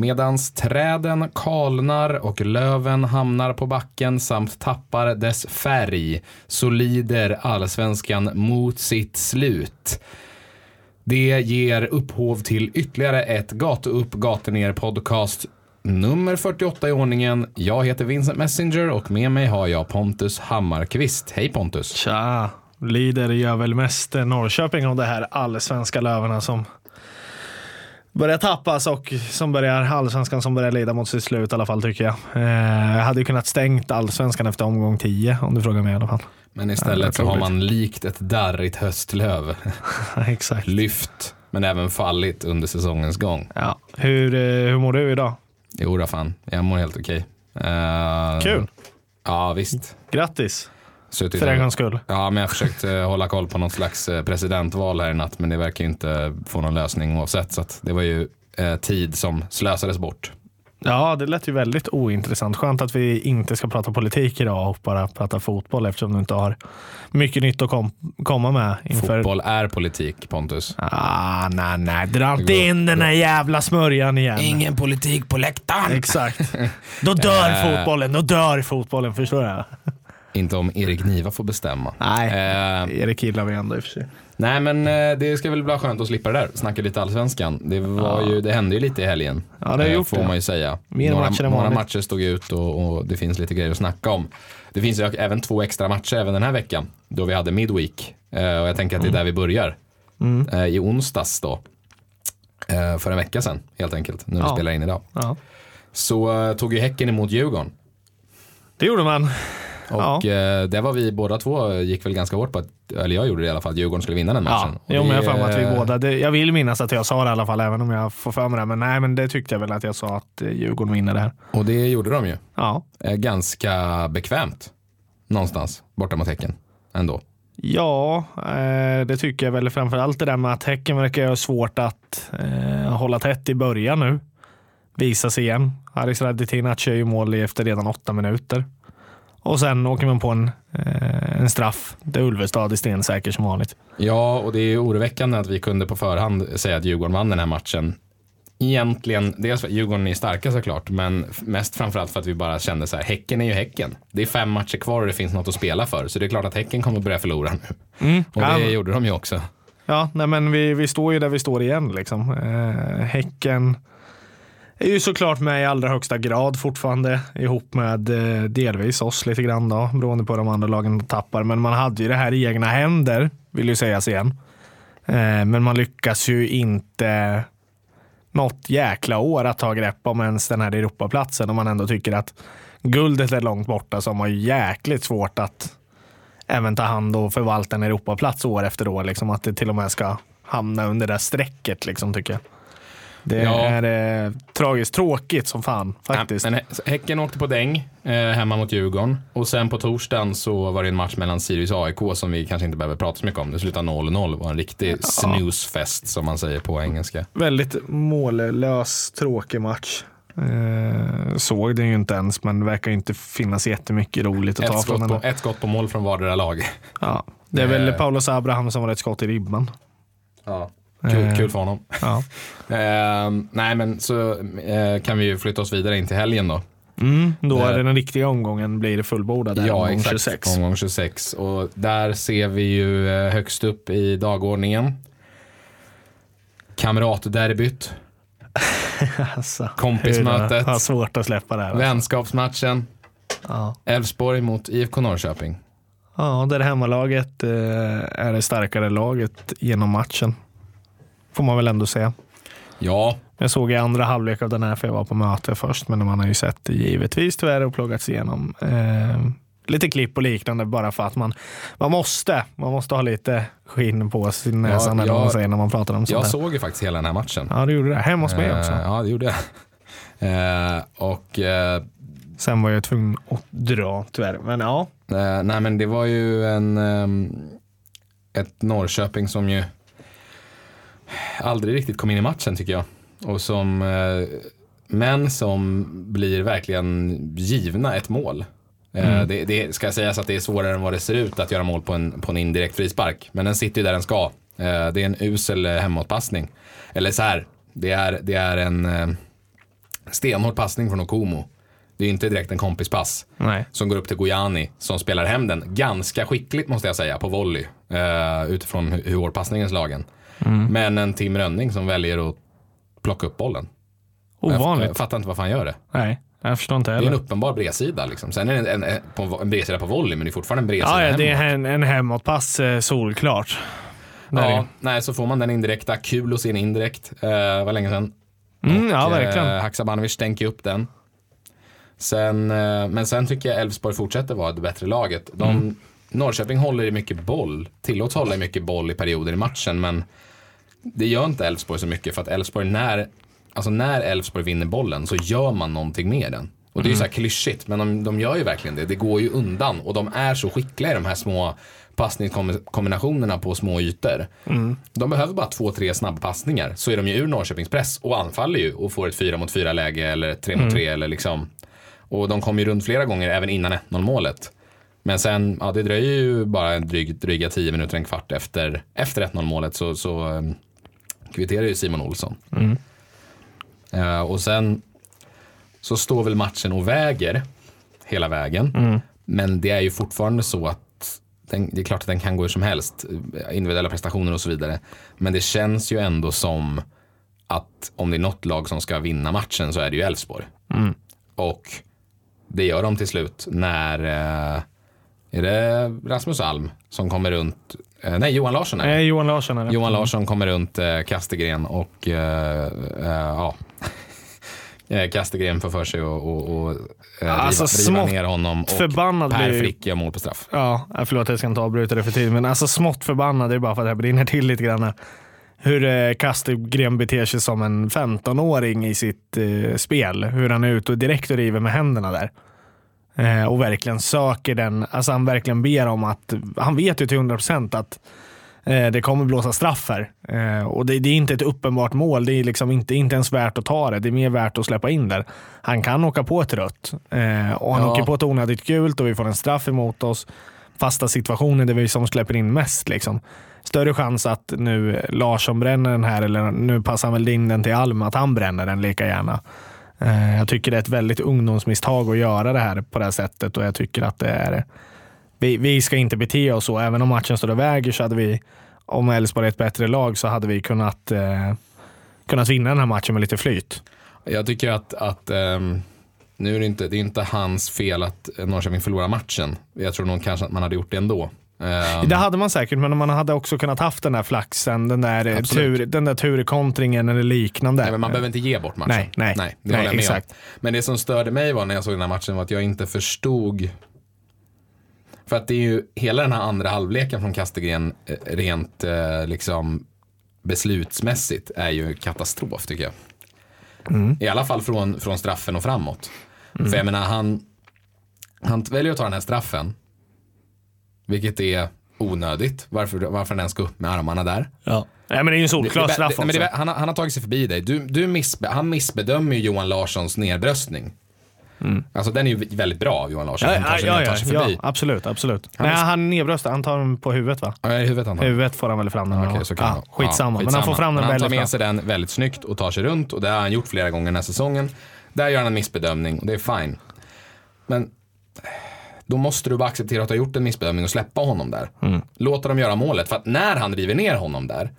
Medans träden kalnar och löven hamnar på backen samt tappar dess färg så lider allsvenskan mot sitt slut. Det ger upphov till ytterligare ett Gatu upp, gatu ner podcast nummer 48 i ordningen. Jag heter Vincent Messenger och med mig har jag Pontus Hammarkvist. Hej Pontus! Tja! Lider gör väl mest Norrköping av det här allsvenska lövarna som börjar tappas och som börjar allsvenskan som börjar lida mot sitt slut i alla fall tycker jag. Eh, jag hade ju kunnat stängt allsvenskan efter omgång 10 om du frågar mig i alla fall. Men istället så har man likt ett darrigt höstlöv Exakt. lyft men även fallit under säsongens gång. Ja. Hur, eh, hur mår du idag? Jo då fan, jag mår helt okej. Eh, Kul! Ja visst. Grattis! Suttit För en gångs skull. Ja, men jag har försökt eh, hålla koll på något slags eh, presidentval här i natt, men det verkar ju inte få någon lösning oavsett. Så att det var ju eh, tid som slösades bort. Ja, det lät ju väldigt ointressant. Skönt att vi inte ska prata politik idag och bara prata fotboll eftersom du inte har mycket nytt att kom komma med inför Fotboll är politik, Pontus. Ah, nej, nej. Dra inte in den här jävla smörjan igen. politik på läktaren. Exakt. Då dör Eh. fotbollen. Då dör fotbollen. Förstår jag? Inte om Erik Niva får bestämma. Nej. Eh, Erik gillar vi ändå i och för sig. nej, men eh, det ska väl bli skönt att slippa det där. Snacka lite allsvenskan. Det, var ju, det hände ju lite i helgen. Ja, det har eh, gjort Får det. man ju säga. Mer några matcher några matcher stod ut och, och det finns lite grejer att snacka om. Det finns ju även två extra matcher även den här veckan. Då vi hade midweek. Eh, och jag tänker att det är där vi börjar. Mm. Eh, I onsdags då. Eh, för en vecka sedan helt enkelt. När vi Ja. spelar in idag. Ja. Så eh, tog ju Häcken emot Djurgården. Det gjorde man. Och eh, det var vi båda två gick väl ganska hårt på att, eller jag gjorde det i alla fall, att Djurgården skulle vinna den matchen. Ja. Jo, men jag för att vi båda... Det, jag vill minnas att jag sa det i alla fall, även om jag får för mig det. Men nej, men det tyckte jag väl att jag sa att eh, Djurgården vinner det här. Och det gjorde de ju. Ja. Eh, ganska bekvämt. Någonstans borta mot Häcken. Ändå. Ja, det tycker jag väl framförallt det där med att Häcken verkar ha svårt att eh, hålla tätt i början nu. Visa sig igen. Haris Radetinac gör ju mål efter redan åtta minuter. Och sen åker man på en, eh, en straff där Ulvestad är stensäker som vanligt. Ja, och det är oroväckande att vi kunde på förhand säga att Djurgården vann den här matchen. Egentligen, dels för att Djurgården är starka såklart, men mest framförallt för att vi bara kände så här, Häcken är ju Häcken. Det är fem matcher kvar och det finns något att spela för, så det är klart att Häcken kommer börja förlora nu. Och det Ja, gjorde de ju också. Ja, nej men vi, vi står ju där vi står igen. Liksom. Eh, häcken är ju såklart med i allra högsta grad fortfarande ihop med eh, delvis oss lite grann då, beroende på de andra lagen tappar. Men man hade ju det här i egna händer, vill ju sägas igen. Eh, men man lyckas ju inte något jäkla år att ta grepp om ens den här Europaplatsen om man ändå tycker att guldet är långt borta så har man ju jäkligt svårt att även ta hand och förvalta en Europaplats år efter år. Liksom, att det till och med ska hamna under det där strecket, liksom, tycker jag. Det Ja. är eh, tragiskt tråkigt som fan faktiskt. Ja, men Hä- häcken åkte på däng eh, hemma mot Djurgården. Och sen på torsdagen så var det en match mellan Sirius och AIK som vi kanske inte behöver prata så mycket om. Det slutade 0-0. Det var en riktig snoozefest som man säger på engelska. Väldigt mållös, tråkig match. Eh, såg den ju inte ens, men det verkar inte finnas jättemycket roligt att ta Ett från skott, den. på, ett skott på mål från vardera lag. Ja. Det är väl Eh. Paulos Abraham som var ett skott i ribban. Ja. Kul, Eh. kul för honom. Ja. Eh, nej men så eh, kan vi ju flytta oss vidare in till helgen då. Mm, då Det- är det den riktiga omgången blir fullbordad. där, ja, omgång exakt. 26. Omgång 26. Och där ser vi ju eh, högst upp i dagordningen. Kamratderbyt, Alltså, Kompismötet. Har svårt att släppa det här. Alltså. vänskapsmatchen, Ja. Elfsborg mot IFK Norrköping. ja, där hemmalaget eh, är det starkare laget genom matchen. Får man väl ändå säga. Ja, Jag såg i andra halvlek av den här för jag var på möte först, men man har ju sett det givetvis tyvärr och pluggats igenom. Eh, lite klipp och liknande bara för att man, man måste. Man måste ha lite skinn på sin Ja, näsa när jag- man säger när man pratar om sånt jag här. såg ju faktiskt hela den här matchen. Ja, du gjorde det. Hemma hos mig också. Eh, ja, det gjorde jag. Eh, och eh, Sen var jag tvungen att dra tyvärr. Men ja, Eh, nej men det var ju en, ehm, ett Norrköping som ju aldrig riktigt kom in i matchen tycker jag. Och som, eh, men som blir verkligen givna ett mål. Eh, det, det ska sägas att det är svårare än vad det ser ut att göra mål på en, på en indirekt frispark. Men den sitter ju där den ska. Eh, det är en usel hemåtpassning. Eller så här, det är, det är en, stenhård passning från Okomo. Det är inte direkt en kompispass. Nej. Som går upp till Gojani som spelar hem den ganska skickligt måste jag säga på volley. Utifrån hur hur hård passningen är slagen. Mm. Men en Tim Rönning som väljer att plocka upp bollen. Jag, jag Ovanligt. fattar inte varför han gör det. Nej, jag förstår inte Det är en heller. uppenbar bredsida. Liksom. Sen är det en, en, på, en bredsida på volley men det är fortfarande en bredsida Ja, ja, det är en, en hemåtpass eh, solklart. Ja, nej, så får man den indirekta. Kul att se en indirekt. Eh, var länge sedan. Mm, ja, Och, verkligen. Eh, Haksabanovic stänker upp den. Sen, eh, men sen tycker jag Elfsborg fortsätter vara det bättre laget. De, Mm. Norrköping håller i mycket boll, tillåts hålla i mycket boll i perioder i matchen, men det gör inte Elfsborg så mycket för att Elfsborg, när alltså när Elfsborg vinner bollen så gör man någonting med den. Och det är ju så här klyschigt, men de, de gör ju verkligen det. Det går ju undan och de är så skickliga i de här små passningskombinationerna på små ytor. De behöver bara två, tre snabbpassningar så är de ju ur Norrköpings press och anfaller ju och får ett fyra mot fyra läge eller tre mot tre eller liksom. Och de kommer ju runt flera gånger även innan 1-0 målet. Men sen, ja det dröjer ju bara en dryg, dryga tio minuter, en kvart efter, efter 1-0 målet så, så um, kvitterar ju Simon Olsson. Eh, och sen så står väl matchen och väger hela vägen. Men det är ju fortfarande så att den, det är klart att den kan gå hur som helst. Individuella prestationer och så vidare. Men det känns ju ändå som att om det är något lag som ska vinna matchen så är det ju Elfsborg. Och det gör de till slut när eh, är det Rasmus Alm som kommer runt, nej Johan Larsson är det. Nej, Johan Larsson är det. Johan Larsson kommer runt eh, Kastegren och eh, eh, ja. Eh, Kastegren får för sig att och, och, eh, Alltså, riva, riva smått ner honom och förbannad Per blir- Frick gör mål på straff. Ja, förlåt jag ska inte avbryta det för tid, men alltså smått förbannad, det är bara för att jag brinner till lite grann. Hur eh, Kastegren beter sig som en 15-åring i sitt eh, spel. Hur han är ute och direkt och river med händerna där. Eh, och verkligen söker den, alltså han verkligen ber om att, han vet ju till 100% att eh, det kommer blåsa straff här. Eh, och det, det är inte ett uppenbart mål, det är liksom inte, inte ens värt att ta det. Det är mer värt att släppa in där. Han kan åka på ett rött och han Ja. åker på ett onödigt gult och vi får en straff emot oss. Fasta situationer där vi som släpper in mest. Liksom. Större chans att nu Larsson bränner den här, eller nu passar han väl in den till Alm, att han bränner den lika gärna. Eh, jag tycker det är ett väldigt ungdomsmisstag att göra det här på det här sättet och jag tycker att det är vi, vi ska inte bete oss så. Även om matchen står och väger så hade vi, om Elfsborg är ett bättre lag, så hade vi kunnat, eh, kunnat vinna den här matchen med lite flyt. Jag tycker att, att ehm, nu är det inte, det är inte hans fel att Norrköping förlorar matchen. Jag tror nog kanske att man hade gjort det ändå. Ehm, Det hade man säkert, men man hade också kunnat haft den där flaxen, den där, eh, Absolut. tur, den där turkontringen eller liknande. Nej, men man behöver inte ge bort matchen. Nej, nej. nej det Nej, exakt. om. Men det som störde mig var när jag såg den här matchen var att jag inte förstod. För att det är ju hela den här andra halvleken från Kastegren eh, rent eh, liksom beslutsmässigt är ju katastrof tycker jag. Mm. I alla fall från, från straffen och framåt. För jag menar han, han väljer att ta den här straffen. Vilket är onödigt. Varför, varför han ens ska upp med armarna där. Ja. Nej, men det är ju en solklar straff också. det- han, har- han har tagit sig förbi dig. Du, du missbe, han missbedömer ju Johan Larssons nedbröstning. Alltså den är ju väldigt bra av Johan Larsson. Mm. Ja, han tar ja, sig, ja, tar sig ja, förbi. absolut. absolut. Han Nej, han nedbröstar. Han tar den på huvudet va? Ja, i huvudet han har. Huvudet får han väl fram den. Okej, ja. så kan vara. skitsamma. Ja, men han får fram den Men Han tar väldigt med sig den väldigt snyggt och tar sig runt och det har han gjort flera gånger den här säsongen. Där gör han en missbedömning och det är fine. Men då måste du bara acceptera att du har gjort en missbedömning och släppa honom där. Mm. Låta dem göra målet. För att när han river ner honom där,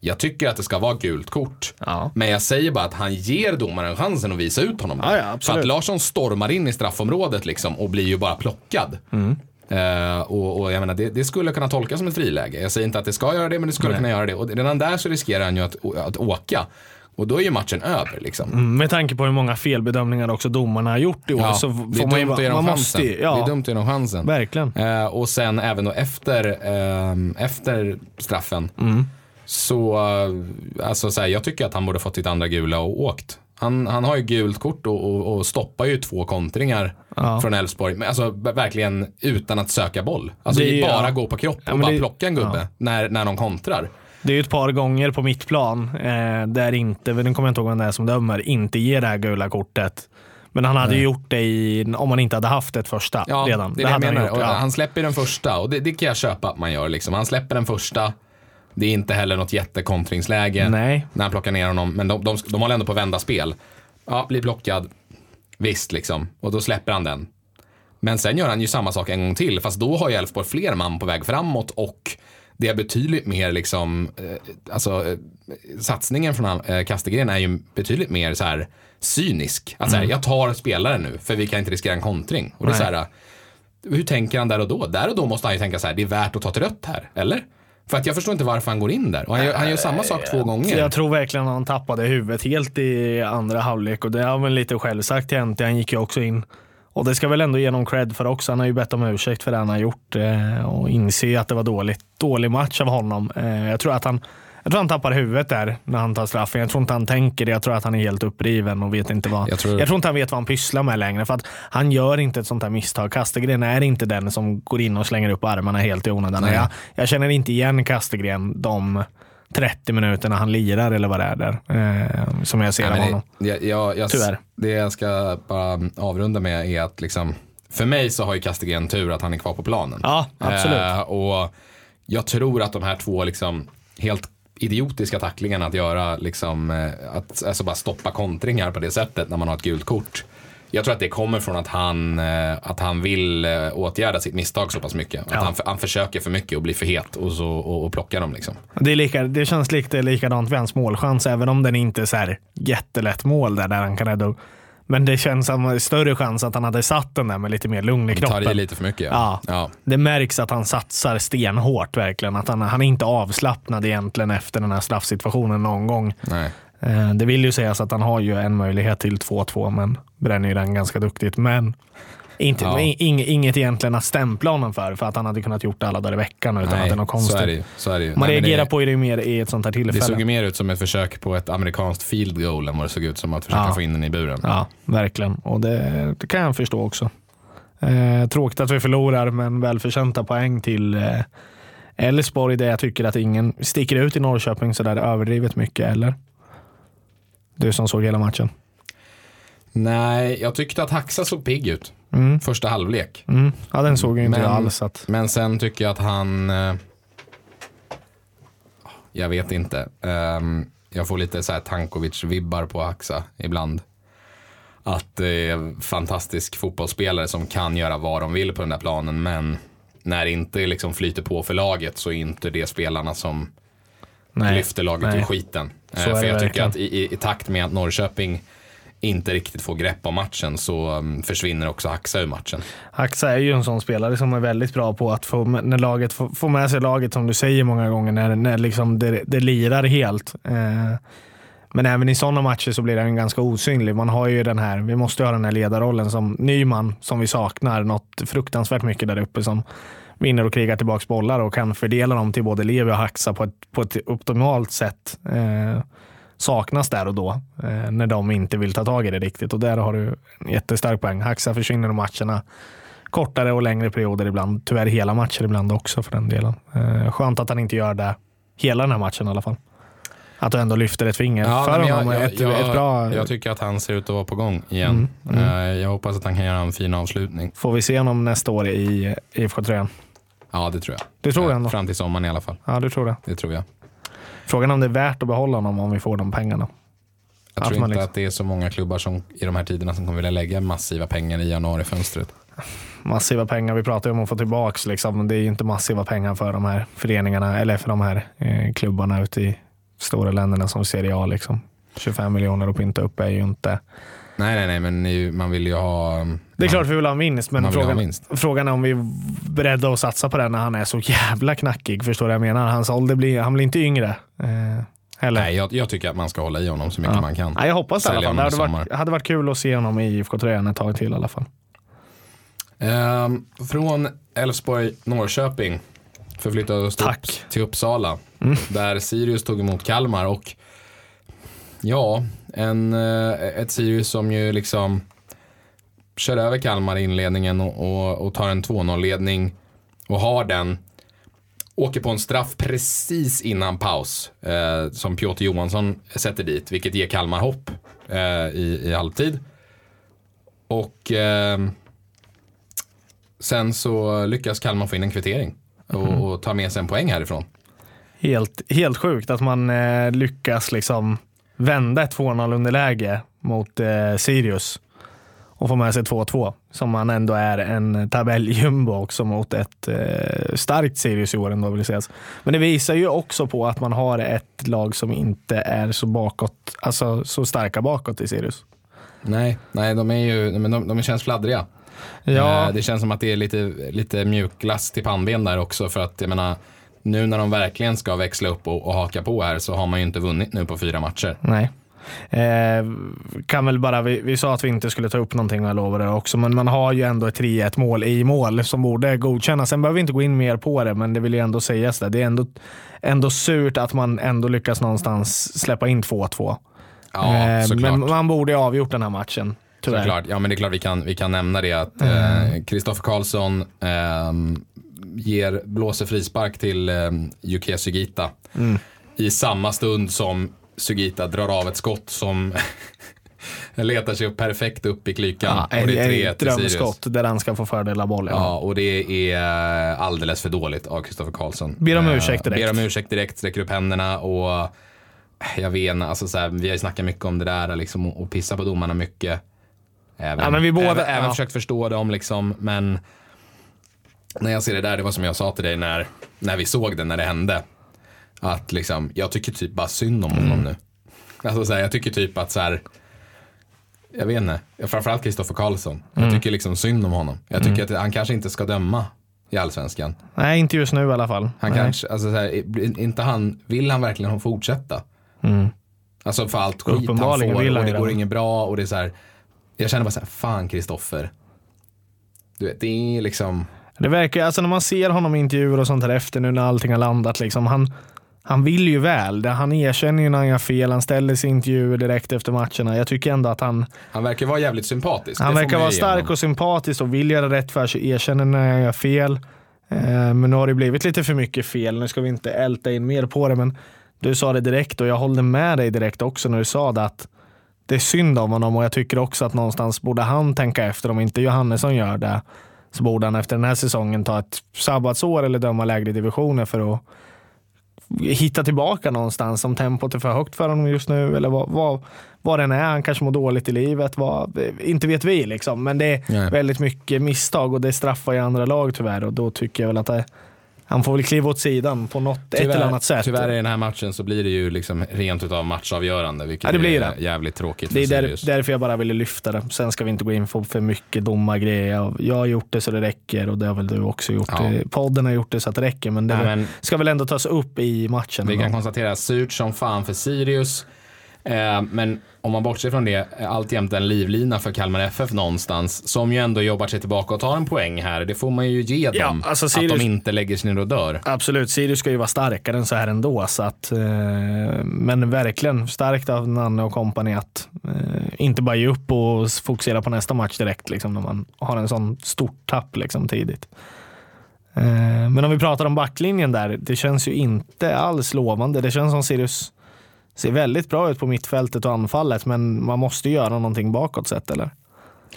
jag tycker att det ska vara gult kort. Ja. Men jag säger bara att han ger domaren chansen att visa ut honom. där. Ja, för att Larsson stormar in i straffområdet liksom och blir ju bara plockad. Mm. Eh, och, och jag menar, det, det skulle kunna tolkas som ett friläge. Jag säger inte att det ska göra det, men det skulle kunna göra det. Och redan där så riskerar han ju att, att åka. Och då är ju matchen över liksom. Mm, Med tanke på hur många felbedömningar också domarna har gjort i år Ja, så får man ju bara, man chansen. måste, ja, Det är dumt att ge dem chansen. verkligen. Eh, och sen även då efter, ehm, efter straffen Mm. så, eh, alltså så här, jag tycker att han borde fått sitt andra gula och åkt. Han, han har ju gult kort och, och, och stoppar ju två kontringar Ja. från Elfsborg. Men Alltså verkligen utan att söka boll. Alltså Det är det bara ja. gå på kropp och Ja, bara det- plocka en gubbe när, när de kontrar. Det är ju ett par gånger på mitt plan eh, där inte, nu kommer jag inte ihåg vem det är som dömer, inte ger det här gula kortet. Men han hade ju gjort det i, om man inte hade haft ett första Ja, redan. det är det jag hade han menar. gjort, ja. Han släpper den första och det, det kan jag köpa att man gör. Liksom. Han släpper den första. Det är inte heller något jättekontringsläge Nej. när han plockar ner honom. Men de, de, de håller ändå på att vända spel. ja, blir blockad. Visst, liksom. Och då släpper han den. Men sen gör han ju samma sak en gång till, fast då har ju Elfsborg fler man på väg framåt och det är betydligt mer liksom, eh, alltså eh, satsningen från eh, Kastegren är ju betydligt mer så här cynisk. Att så här, jag tar spelare nu för vi kan inte riskera en kontring. Och det är så här, hur tänker han där och då? Där och då måste han ju tänka så här, det är värt att ta ett rött här, eller? För att jag förstår inte varför han går in där. Och han gör, han gör samma sak två gånger. Jag tror verkligen att han tappade huvudet helt i andra halvlek och det har väl lite själv sagt till. Han gick ju också in och det ska väl ändå ge honom cred för också. Han har ju bett om ursäkt för det han har gjort eh, och inse att det var dåligt. Dålig match av honom. Eh, jag tror att han jag tror han tappar huvudet där när han tar straffen. Jag tror inte han tänker det. Jag tror att han är helt uppriven och vet inte vad. Jag tror, jag tror inte han vet vad han pysslar med längre. För att han gör inte ett sånt här misstag. Kastegren är inte den som går in och slänger upp armarna helt i onödan. Jag, jag känner inte igen Kastegren de 30 minuterna han lirar eller vad det är där. Eh, som jag ser av honom. Jag, jag, jag, Tyvärr. Det jag ska bara avrunda med är att liksom, för mig så har ju Kastegren tur att han är kvar på planen. Ja, absolut. Eh, och jag tror att de här två liksom helt idiotiska tacklingarna att göra, liksom, eh, att alltså bara stoppa kontringar på det sättet när man har ett gult kort. Jag tror att det kommer från att han, eh, att han vill eh, åtgärda sitt misstag så pass mycket. Ja. Att han, han försöker för mycket och blir för het och, så, och, och plockar dem. Liksom. Det, är lika, det känns lite likadant vid hans målchans, även om den inte är så här jättelätt mål där, där han kan rädda upp. Men det känns som större chans att han hade satt den där med lite mer lugn i kroppen. Tar i lite för mycket. Ja. ja. Det märks att han satsar stenhårt verkligen. Att han, han är inte avslappnad egentligen efter den här straffsituationen någon gång. Nej. Eh, det vill ju sägas att han har ju en möjlighet till 2-2 men bränner ju den ganska duktigt. Men inte, ja. ing, inget egentligen att stämpla honom för, för att han hade kunnat gjort det alla dagar i veckan utan Nej, att det är något konstigt. Så är det, så är det Man Nej, reagerar det, på det mer i ett sånt här tillfälle. Det såg ju mer ut som ett försök på ett amerikanskt field goal än vad det såg ut som att försöka ja. få in den i buren. Ja, verkligen. Och det, det kan jag förstå också. Eh, tråkigt att vi förlorar, men välförtjänta poäng till eh, Elfsborg, där jag tycker att ingen sticker ut i Norrköping sådär överdrivet mycket, eller? Du som såg hela matchen. Nej, jag tyckte att Haxa såg pigg ut. Mm. Första halvlek. Mm. Ja, den såg ju inte men, alls. Att... Men sen tycker jag att han... Eh, jag vet inte. Um, jag får lite så här Tankovic-vibbar på Haxa ibland. Att det är fantastisk fotbollsspelare som kan göra vad de vill på den där planen. Men när det inte liksom flyter på för laget så är inte det spelarna som nej, lyfter laget nej. ur skiten. Så eh, för jag tycker att i, i, i, takt med att Norrköping inte riktigt får grepp om matchen så um, försvinner också Haxa ur matchen. Haxa är ju en sån spelare som är väldigt bra på att få, när laget, få, få med sig laget som du säger många gånger när, när liksom det, det lirar helt. Eh, men även i sådana matcher så blir den ganska osynlig. Man har ju den här, vi måste ha den här ledarrollen som Nyman som vi saknar något fruktansvärt mycket där uppe som vinner och krigar tillbaka bollar och kan fördela dem till både Levi och Haxa på ett, på ett optimalt sätt. Eh, saknas där och då eh, när de inte vill ta tag i det riktigt. Och där har du en jättestark poäng. Haxa försvinner ur matcherna kortare och längre perioder ibland. Tyvärr hela matcher ibland också för den delen. Eh, skönt att han inte gör det hela den här matchen i alla fall. Att du ändå lyfter ett finger ja, för honom. Jag, ett, jag, ett bra... jag tycker att han ser ut att vara på gång igen. Mm, mm. Eh, jag hoppas att han kan göra en fin avslutning. Får vi se honom nästa år i IFK-tröjan? Ja, det tror jag. Du tror det ändå? Fram till sommaren i alla fall. Ja, du tror det? Det tror jag. Frågan är om det är värt att behålla honom om vi får de pengarna. Jag tror inte liksom... att det är så många klubbar som, i de här tiderna som kommer vilja lägga massiva pengar i januarifönstret. Massiva pengar, vi pratar ju om att få tillbaka, liksom. det är inte massiva pengar för de här föreningarna eller för de här eh, klubbarna ute i stora länderna som Serie A. Liksom. 25 miljoner att pynta upp är ju inte Nej, nej, nej, men man vill ju ha... Det är klart vi vill ha vinst, men frågan, vinst. frågan är om vi är beredda att satsa på det när han är så jävla knackig. Förstår du vad jag menar? Hans ålder blir, han blir inte yngre. Eh, Nej, jag, jag, tycker att man ska hålla i honom så mycket ja. man kan. Nej, jag hoppas det i alla fall. Det hade varit, hade varit kul att se honom i IFK-tröjan ett tag till i alla fall. Eh, från Elfsborg, Norrköping förflyttade oss upp till Uppsala. Mm. Där Sirius tog emot Kalmar och ja, en, eh, ett Sirius som ju liksom kör över Kalmar i inledningen och, och, och tar en 2-0-ledning och har den. Åker på en straff precis innan paus eh, som Piotr Johansson sätter dit, vilket ger Kalmar hopp eh, i, i halvtid. Och eh, sen så lyckas Kalmar få in en kvittering och, mm. och ta med sig en poäng härifrån. Helt, helt sjukt att man eh, lyckas liksom vända ett 2-0 underläge mot eh, Sirius och få med sig 2-2 som man ändå är en tabelljumbo också mot ett eh, starkt Sirius i år ändå vill sägas. Men det visar ju också på att man har ett lag som inte är så bakåt, alltså så starka bakåt i Sirius. Nej, nej de, är ju, men de, de känns fladdriga. Ja. Eh, Det känns som att det är lite, lite mjukglass till pannben där också för att jag menar nu när de verkligen ska växla upp och, och haka på här så har man ju inte vunnit nu på fyra matcher. Nej. Eh, kan väl bara, vi, vi sa att vi inte skulle ta upp någonting, jag lovar det också, men man har ju ändå ett 3-1 mål i mål som borde godkännas. Sen behöver vi inte gå in mer på det, men det vill ju ändå sägas där. Det är ändå, ändå surt att man ändå lyckas någonstans släppa in 2-2. Ja, Eh, men man borde ju avgjort den här matchen. Tyvärr. Såklart. Ja, men det är klart vi kan, vi kan nämna det att Kristoffer Karlsson ehm, ger, blåser frispark till um, Yukiya Sugita i samma stund som Sugita drar av ett skott som letar sig upp perfekt upp i klykan. Ja, och det är 3-1 ett drömskott där han ska få fördela bollen. Ja, och det är eh, alldeles för dåligt av Kristoffer Karlsson. Ber om Eh, ursäkt direkt. Ber om ursäkt direkt, sträcker upp händerna och eh, jag vet alltså så här, vi har ju snackat mycket om det där liksom, och, och pissa på domarna mycket. Även, Ja, men vi båda- även, även ja. försökt förstå dem liksom, men när jag ser det där, det var som jag sa till dig när, när vi såg det, när det hände. Att liksom, jag tycker typ bara synd om honom Mm. nu. Alltså så här, jag tycker typ att så här, jag vet inte, framförallt Kristoffer Karlsson. Mm. Jag tycker liksom synd om honom. Jag tycker att han kanske inte ska döma i allsvenskan. Nej, inte just nu i alla fall. Han Nej. kanske, alltså så här, inte han, vill han verkligen fortsätta? Alltså för allt skit han Mm. Får vill han och det går inget bra och det är så här, jag känner bara så här, fan Kristoffer. Du vet, det är liksom, Det verkar, alltså när man ser honom i intervjuer och sånt här efter nu när allting har landat, liksom, han, han vill ju väl. Han erkänner ju när han gör fel, han ställer sig i intervjuer direkt efter matcherna. Jag tycker ändå att han, han verkar vara jävligt sympatisk. han verkar vara stark honom. och sympatisk och vill göra rätt för sig, erkänner när han gör fel. Eh, men nu har det blivit lite för mycket fel. Nu ska vi inte älta in mer på det, men du sa det direkt och jag håller med dig direkt också när du sa det att det är synd om honom och jag tycker också att någonstans borde han tänka efter om inte Johannesson gör det så borde han efter den här säsongen ta ett sabbatsår eller döma lägre divisioner för att hitta tillbaka någonstans om tempot är för högt för honom just nu eller vad, vad, vad den är. Han kanske mår dåligt i livet. Vad, inte vet vi liksom. Men det är Nej. väldigt mycket misstag och det straffar ju andra lag tyvärr och då tycker jag väl att det, han får väl kliva åt sidan på något, ett eller annat sätt. Tyvärr i den här matchen så blir det ju liksom rent utav matchavgörande. Vilket Ja, det blir är det. jävligt tråkigt Det är där, därför jag bara ville lyfta det. Sen ska vi inte gå in på för mycket domargrejer. Jag, jag har gjort det så det räcker och det har väl du också gjort. Ja. Podden har gjort det så att det räcker, men det Nej, men ska väl ändå tas upp i matchen. Vi kan konstatera surt som fan för Sirius. Eh, men om man bortser från det, är alltjämt en livlina för Kalmar FF någonstans. Som ju ändå jobbar sig tillbaka och tar en poäng här. Det får man ju ge Ja, dem. alltså Att Sirius- de inte lägger sig ner och dör. Absolut, Sirius ska ju vara starkare än så här ändå. Så att, eh, men verkligen starkt av Nanne och kompani att eh, inte bara ge upp och fokusera på nästa match direkt liksom, när man har en sån stort tapp liksom, tidigt. Eh, men om vi pratar om backlinjen där, det känns ju inte alls lovande. Det känns som Sirius ser väldigt bra ut på mittfältet och anfallet, men man måste göra någonting bakåt sett, eller?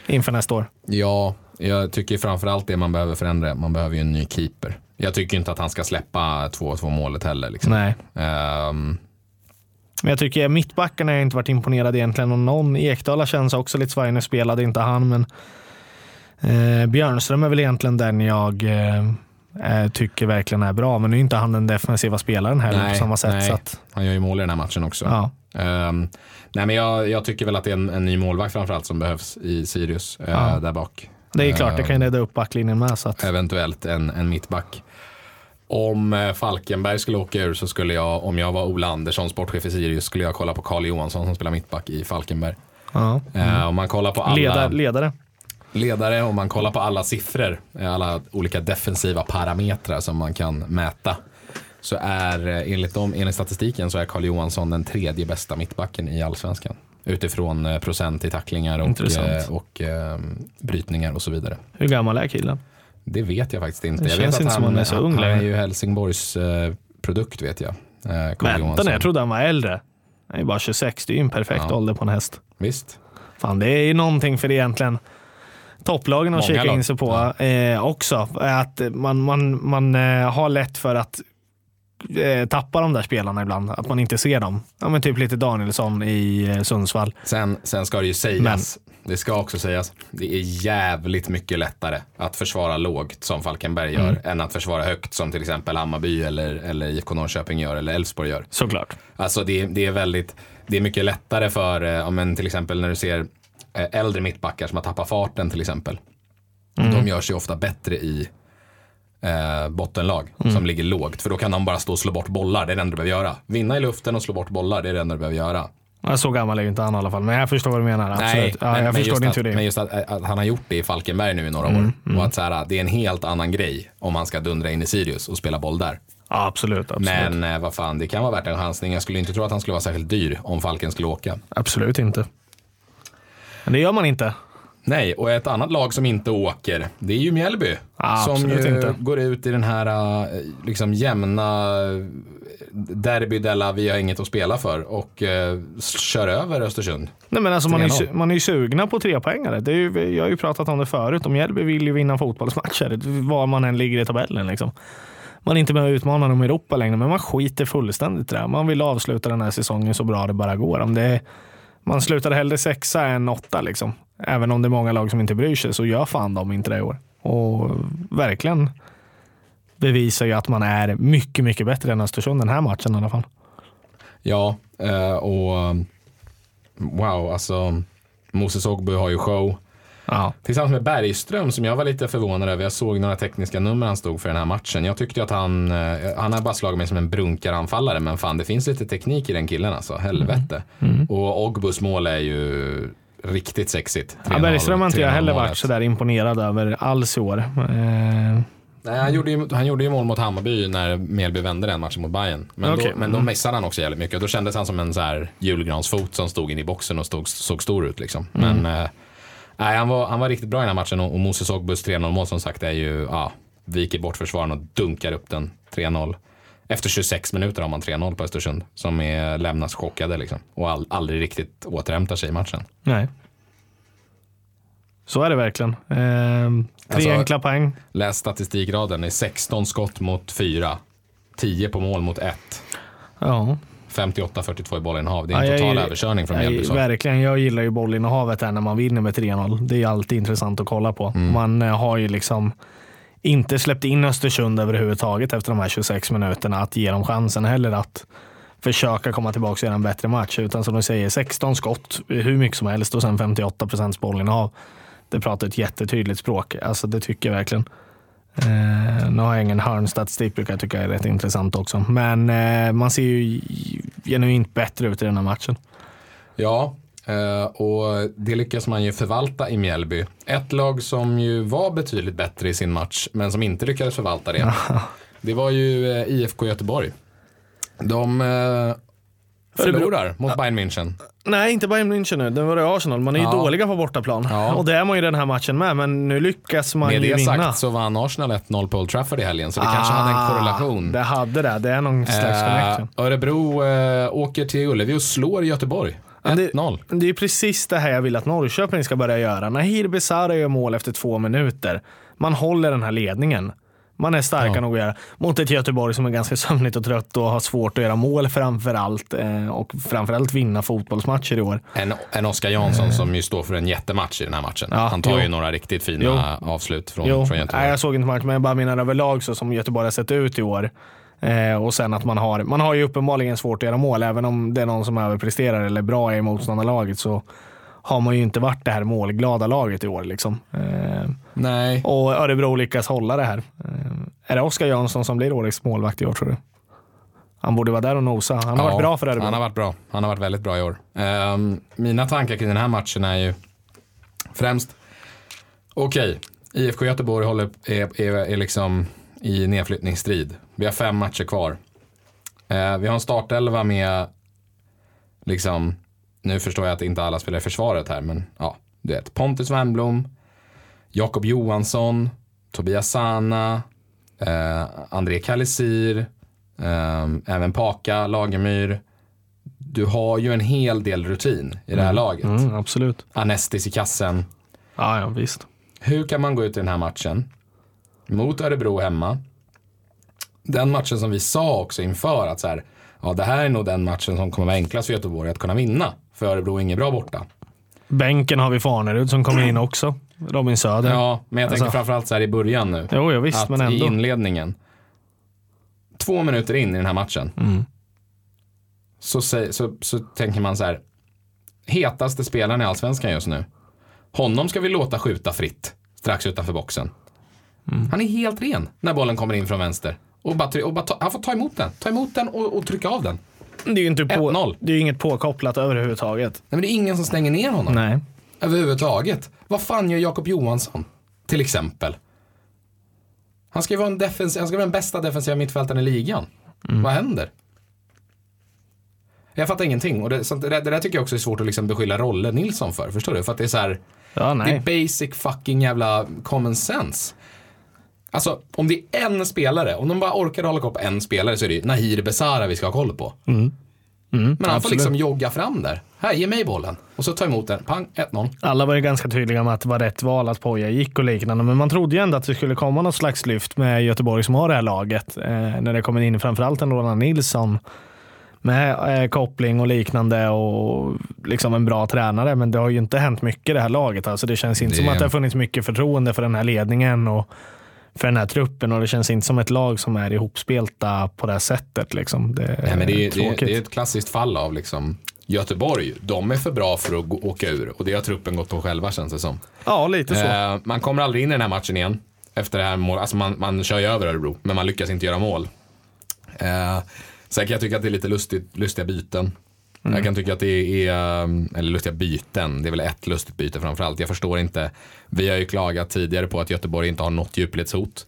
Inför nästa år. Ja, jag tycker framförallt det man behöver förändra. Man behöver ju en ny keeper. Jag tycker inte att han ska släppa 2-2 målet heller. Liksom. Nej. Ehm, Men jag tycker mittbackarna har inte varit imponerad egentligen om någon. Ekdala känns också lite svajig. Nu spelade inte han, men eh, Björnström är väl egentligen den jag eh, tycker verkligen är bra. Men nu är inte han den defensiva spelaren heller Nej, på samma sätt. nej. Att, han gör ju mål i den här matchen också. ja. Ehm, nej, men jag, jag tycker väl att det är en, en ny målvakt framförallt som behövs i Sirius eh, Ja. där bak. Det är klart, det Ehm, kan ju rädda upp backlinjen med. Så att, eventuellt en, en mittback. Om eh, Falkenberg skulle åka ur så skulle jag, om jag var Ola Andersson, sportchef i Sirius, skulle jag kolla på Carl Johansson som spelar mittback i Falkenberg. ja. Eh, om man kollar på alla Leda, ledare. Ledare, om man kollar på alla siffror, eh, alla olika defensiva parametrar som man kan mäta, så är eh, enligt, dem, enligt statistiken så är Carl Johansson den tredje bästa mittbacken i allsvenskan. Utifrån eh, procent i tacklingar och, eh, och eh, brytningar och så vidare. Hur gammal är killen? Det vet jag faktiskt inte. Det jag vet inte att som han, han är så ung han, är ju Helsingborgs produkt vet jag. Carl Vänta nu, jag trodde han var äldre. Han är bara 26, det är ju en perfekt Ja. ålder på en häst. Visst. Fan, det är ju någonting för egentligen topplagen att kika in sig på eh, också. Att man, man, man eh, har lätt för att eh, tappa de där spelarna ibland. Att man inte ser dem. Ja, men typ lite Danielsson i eh, Sundsvall. Sen, sen ska det ju sägas, det ska också sägas, det är jävligt mycket lättare att försvara lågt som Falkenberg gör Mm. än att försvara högt som till exempel Hammarby eller, eller IFK Norrköping gör eller Elfsborg gör. Såklart. Alltså det, det är väldigt, det är mycket lättare för, eh, ja, men till exempel när du ser äldre mittbackar som har tappat farten till exempel. De gör sig ofta bättre i eh, bottenlag som ligger lågt. För då kan de bara stå och slå bort bollar, det är det enda du behöver göra. Vinna i luften och slå bort bollar, det är det enda du behöver göra. Så gammal är ju inte han i alla fall, men jag förstår vad du menar. Absolut. Nej, ja, men, jag men, förstår din teori. men just att, att han har gjort det i Falkenberg nu i några Mm, år. Och att så här, det är en helt annan grej om han ska dundra in i Sirius och spela boll där. Ja, absolut. absolut. Men eh, vad fan, det kan vara värt en chansning. Jag skulle inte tro att han skulle vara särskilt dyr om Falken skulle åka. Absolut inte. Men det gör man inte. Nej, och ett annat lag som inte åker, det är ju Mjällby. Ah, som ju inte. går ut i den här eh, liksom jämna eh, derby della vi har inget att spela för och eh, kör över Östersund. Nej, men alltså, man, är ju, 3-0. su- man är ju sugna på trepoängare. Det är ju, jag har ju pratat om det förut. Om Mjällby vill ju vinna fotbollsmatcher, var man än ligger i tabellen. Liksom. Man är inte med och utmanar i Europa längre, men man skiter fullständigt i det. Man vill avsluta den här säsongen så bra det bara går. Om det är, man slutar hellre sexa än åtta. Liksom. Även om det är många lag som inte bryr sig, så gör fan de inte det i år. Och verkligen bevisar ju att man är mycket, mycket bättre än Östersund den här matchen i alla fall. Ja, eh, och eh, wow, alltså Moses Ogbu har ju show. Ja. Tillsammans med Bergström som jag var lite förvånad över. Jag såg några tekniska nummer han stod för den här matchen. Jag tyckte att han, eh, han har bara slagit mig som en brunkaranfallare men fan det finns lite teknik i den killen alltså. Helvete. Mm. Och Ogbus mål är ju riktigt sexigt. Ja, 3-0 Bergström har inte jag 3-0 heller varit sådär imponerad över alls i år. Eh, Nej, han, gjorde ju, han gjorde ju mål mot Hammarby när Mjällby vände den matchen mot Bayern. Men, Okej. då, men då missade han också jävligt mycket. Och då kändes han som en så här julgransfot som stod in i boxen och stod, såg stor ut. Liksom. Men eh, nej, han, var, han var riktigt bra i den här matchen och, och Moses Ogbus 3-0 mål som sagt är ju, ja, viker bort försvaren och dunkar upp den 3-0. Efter 26 minuter har man 3-0 på Östersund som är, lämnas chockade liksom. Och all, aldrig riktigt återhämtar sig i matchen. nej. Så är det verkligen. Eh, tre Alltså- enkla poäng. Läs statistikraden, det är 16 skott mot 4. 10 på mål mot 1. Ja. 58-42 i bollinnehav. Det är en Ja, jag total är- överkörning från Mjällby. verkligen, jag gillar ju bollinnehavet här när man vinner med 3-0. Det är alltid intressant att kolla på. Mm. Man eh, har ju liksom inte släppt in Östersund överhuvudtaget efter de här 26 minuterna att ge dem chansen heller att försöka komma tillbaka och göra en bättre match. Utan som du säger, 16 skott, hur mycket som helst och sen 58 procents bollinnehav. Det pratar ett jättetydligt språk. Alltså det tycker jag verkligen. Eh, nu har jag ingen hörnstatistik, brukar jag tycka är rätt intressant också. Men eh, man ser ju genuint bättre ut i den här matchen. Ja, eh, och det lyckas man ju förvalta i Mjällby. Ett lag som ju var betydligt bättre i sin match, men som inte lyckades förvalta det. Det var ju eh, IFK Göteborg. De eh, förlorar mot Bayern München. Nej, inte Bayern München nu. Det var det Arsenal. Man är ju Ja. dåliga på bortaplan. Ja. Och det är man ju den här matchen med. Men nu lyckas man Med ju det vinna. sagt så vann Arsenal 1-0 på Old Trafford i helgen, så det kanske hade en korrelation. Ah, Det hade det. Det är någon slags connection. Eh, Örebro eh, åker till Ullevi och slår Göteborg. Ja, det- 1-0. Det är precis det här jag vill att Norrköping ska börja göra. Nahir Besara gör mål efter två minuter. Man håller den här ledningen. Man är starka Ja. nog att göra. Mot ett Göteborg som är ganska sömnigt och trött och har svårt att göra mål framför allt. Eh, och framförallt vinna fotbollsmatcher i år. En, en Oskar Jansson som ju står för en jättematch i den här matchen. Ja, Han tar jo. ju några riktigt fina avslut från, Jo, från Göteborg. nej, jag såg inte matchen, men jag bara menar överlag så som Göteborg har sett ut i år. Eh, och sen att man har, man har ju uppenbarligen svårt att göra mål. Även om det är någon som överpresterar eller är bra i motståndarlaget så har man ju inte varit det här målglada laget i år. Liksom. Eh, Nej, och Örebro lyckas hålla det här. Eh, är det Oskar Jansson som blir årets målvakt i år tror du? Han borde vara där och nosa. Han har Ja, varit bra för Örebro. Han har varit bra. Han har varit väldigt bra i år. Ehm, mina tankar kring den här matchen är ju främst, okej, IFK Göteborg håller, är, är, är liksom i nedflyttningsstrid. Vi har fem matcher kvar. Eh, vi har en startelva med, liksom, nu förstår jag att inte alla spelar i försvaret här, men ja, du vet, Pontus Wernbloom, Jakob Johansson, Tobias Sana, eh, André Kalisir, eh, även Paka, Lagemyr. Du har ju en hel del rutin i det här laget. Mm, absolut. Anestis i kassen. Ja, ja, visst. Hur kan man gå ut i den här matchen mot Örebro hemma den matchen som vi sa också inför att så här, ja, det här är nog den matchen som kommer vara enklast för Göteborg att kunna vinna. För Örebro är inget bra borta. Bänken har vi Farnerud som kommer in också. Robin Söder. Ja, men jag tänker Alltså- framförallt så här i början nu. Jo, jo visst, att men i ändå. inledningen, två minuter in i den här matchen, Mm. så, sä- så, så tänker man så här, hetaste spelaren i allsvenskan just nu, honom ska vi låta skjuta fritt strax utanför boxen. Mm. Han är helt ren när bollen kommer in från vänster. Och bara, och bara ta, han får ta emot den, ta emot den och, och trycka av den. Det är ju inte på, 1-0. det är inget påkopplat överhuvudtaget. Nej, men det är ingen som stänger ner honom. Nej. Överhuvudtaget. Vad fan gör Jakob Johansson? Till exempel. Han ska ju vara, en defens- han ska vara den bästa defensiva mittfältaren i ligan. Vad händer? Jag fattar ingenting. Och det, så det, där, det där tycker jag också är svårt att liksom beskylla Rolle Nilsson för. Förstår du? För att det är så här, Ja, det är basic fucking jävla common sense. Alltså, om det är en spelare, om de bara orkar hålla koll på en spelare så är det ju Nahir Besara vi ska ha koll på. Mm, Men han får absolut. liksom jogga fram där. Här, ge mig bollen. Och så ta emot den. Pang, 1-0. Alla var ju ganska tydliga med att det var rätt val att Poja gick och liknande, men man trodde ju ändå att det skulle komma något slags lyft med Göteborg som har det här laget. Eh, när det kommer in framförallt en Roland Nilsson med eh, koppling och liknande och liksom en bra tränare. Men det har ju inte hänt mycket i det här laget. Alltså det känns inte Det- som att det har funnits mycket förtroende för den här ledningen och för den här truppen och det känns inte som ett lag som är ihopspelta på det här sättet. Liksom. Det är Nej, men det, är, det, är, det är ett klassiskt fall av liksom Göteborg, de är för bra för att gå, åka ur. Och det har truppen gått på själva känns det som. Ja, lite så. Eh, man kommer aldrig in i den här matchen igen. Efter det här målet. Alltså man, man kör ju över Örebro, men man lyckas inte göra mål. Eh, sen kan jag tycka att det är lite lustigt, lustiga byten. Jag kan tycka att det är, um, eller lustiga byten, det är väl ett lustigt byte framförallt. Jag förstår inte, vi har ju klagat tidigare på att Göteborg inte har något djupledshot.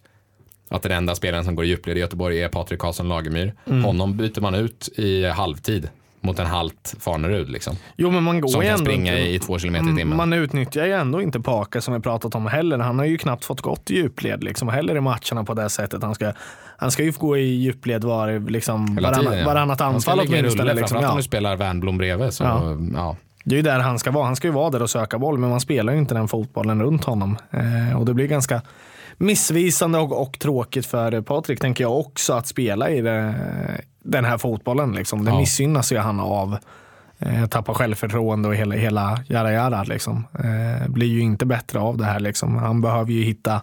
Att den enda spelaren som går i djupled i Göteborg är Patrik Karlsson Lagemyr. Honom byter man ut i halvtid mot en halt Farnerud liksom. Jo, men man går Som kan ändå springa inte- i två kilometer i timmen. Man utnyttjar ju ändå inte Paka som vi pratat om heller. Han har ju knappt fått gått i djupled liksom, heller i matcherna på det sättet. Han ska, han ska ju få gå i djupled var, liksom, varann, tiden, ja. varannat anfall åtminstone. Liksom. framförallt om Ja. du spelar Wernbloom bredvid. Så, ja. Ja. Det är ju där han ska vara. Han ska ju vara där och söka boll, men man spelar ju inte den fotbollen runt honom. Eh, och det blir ganska missvisande och, och tråkigt för Patrik, tänker jag också, att spela i det, den här fotbollen. Liksom. Det Ja. missgynnas ju han av. Eh, tappar självförtroende och hela, hela jada jada. Liksom. Eh, blir ju inte bättre av det här. Liksom. Han behöver ju hitta,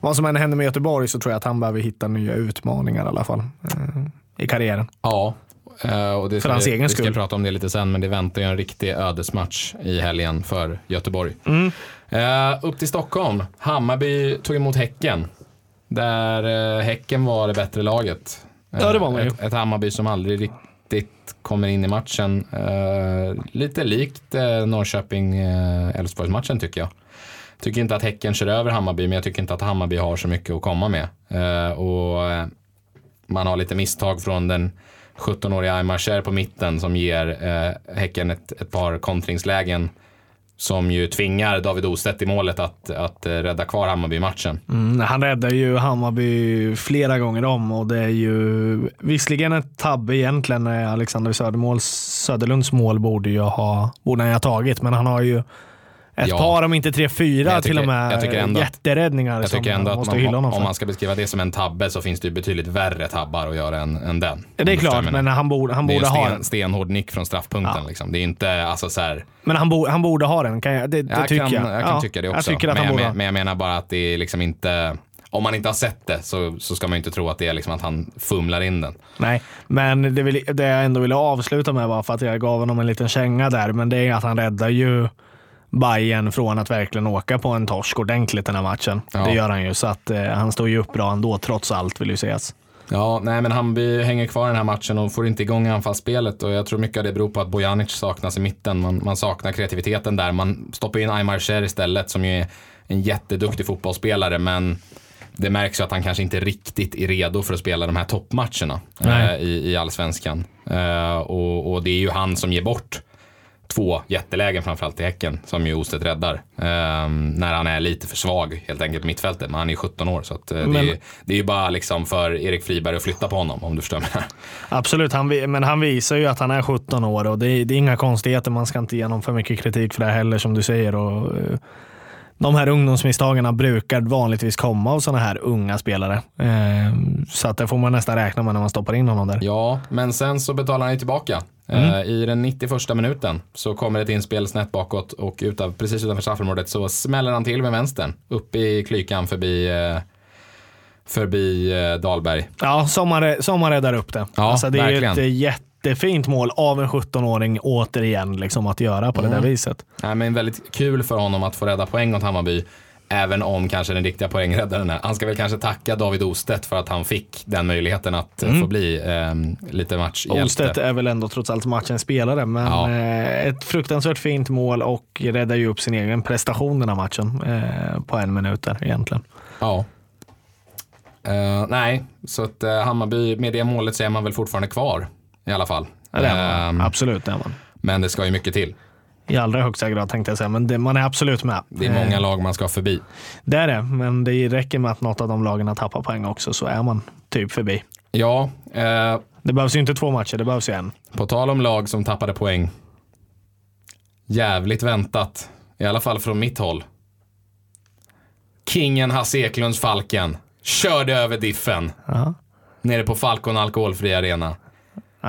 vad som än händer med Göteborg så tror jag att han behöver hitta nya utmaningar i alla fall. Eh, I karriären. Ja, och det ska, hans vi, egen vi ska skull. prata om det lite sen, men det väntar ju en riktig ödesmatch i helgen för Göteborg. Mm. Eh, upp till Stockholm. Hammarby tog emot Häcken. Där eh, Häcken var det bättre laget. Eh, Ja, det var man ju. ett, ett Hammarby som aldrig riktigt kommer in i matchen. Eh, lite likt eh, Norrköping-Elfsborgs-matchen tycker jag. Tycker inte att Häcken kör över Hammarby, men jag tycker inte att Hammarby har så mycket att komma med. Eh, och eh, man har lite misstag från den 17-åriga Aymar Cher på mitten som ger eh, Häcken ett, ett par kontringslägen som ju tvingar David Ostedt i målet att, att eh, rädda kvar Hammarby i matchen. Mm, han räddar ju Hammarby flera gånger om och det är ju visserligen ett tabbe egentligen. Alexander Södermåls, Söderlunds mål borde ju ha, borde han ju ha tagit, men han har ju ett Ja. par, om inte tre, fyra jag till tycker- och med jag tycker ändå jätteräddningar Jag tycker ändå att man, om för. man ska beskriva det som en tabbe så finns det ju betydligt värre tabbar att göra än, än den. Det är klart, men han borde, han det är borde en ha den. stenhård nick från straffpunkten. Ja. Liksom. Det är inte, alltså så här, Men han, bo, han borde ha den, kan jag, det, det jag, tycker kan, jag. jag kan Ja, tycka det också. Jag tycker men, men, men jag menar bara att det är liksom inte, om man inte har sett det så, så ska man inte tro att det är liksom att han fumlar in den. Nej, men det, vill, det jag ändå ville avsluta med var för att jag gav honom en liten känga där, men det är att han räddar ju Bayern från att verkligen åka på en torsk ordentligt den här matchen. Ja. Det gör han ju, så att eh, han står ju upp bra ändå trots allt vill ju sägas. Ja, nej men Hammarby hänger kvar i den här matchen och får inte igång anfallsspelet och jag tror mycket av det beror på att Bojanic saknas i mitten. Man, man saknar kreativiteten där. Man stoppar in Aymar Cher istället som ju är en jätteduktig fotbollsspelare men det märks ju att han kanske inte riktigt är redo för att spela de här toppmatcherna eh, i, i allsvenskan. Eh, och, och det är ju han som ger bort två jättelägen framförallt i Häcken som ju Ostedt räddar. Eh, när han är lite för svag helt enkelt på mittfältet. Men han är 17 år så att, eh, det, Men- är, det är ju bara liksom för Erik Friberg att flytta på honom om du förstår mig. Absolut, han, men han visar ju att han är 17 år och det är, det är inga konstigheter. Man ska inte ge honom för mycket kritik för det heller som du säger. Och, eh, de här ungdomsmisstagen brukar vanligtvis komma av sådana här unga spelare. Eh, så att det får man nästan räkna med när man stoppar in honom där. Ja, men sen så betalar han ju tillbaka. Mm. Eh, I den 91 minuten så kommer ett inspel snett bakåt och utav, precis utanför straffområdet så smäller han till med vänstern. Upp i klykan förbi eh, förbi eh, Dahlberg. Ja, som man räddar upp det. Ja, alltså, det verkligen. är ju ett jättefint mål av en 17-åring återigen liksom, att göra på Mm. det där viset. Nej, men väldigt kul för honom att få rädda poäng åt Hammarby. Även om kanske den riktiga poängräddaren är. Han ska väl kanske tacka David Ostedt för att han fick den möjligheten att eh, få bli eh, lite matchhjälte. Ostedt är väl ändå trots allt matchens spelare, men Ja. eh, ett fruktansvärt fint mål och räddar ju upp sin egen prestation den här matchen eh, på en minut där egentligen. Ja. Eh, nej, så att eh, Hammarby, med det målet så är man väl fortfarande kvar i alla fall. Ja, det är man. Eh, Absolut, det är man. men det ska ju mycket till. I allra högsta grad tänkte jag säga, men det, man är absolut med. Det är många Eh, lag man ska förbi. det är det, men det räcker med att något av de lagen tappar poäng också så är man typ förbi. Ja, eh, Det behövs ju inte två matcher, det behövs ju en. på tal om lag som tappade poäng. Jävligt väntat, i alla fall från mitt håll. Kingen Hasse Eklunds Falken körde över diffen Ja. nere på Falcon Alkoholfri Arena.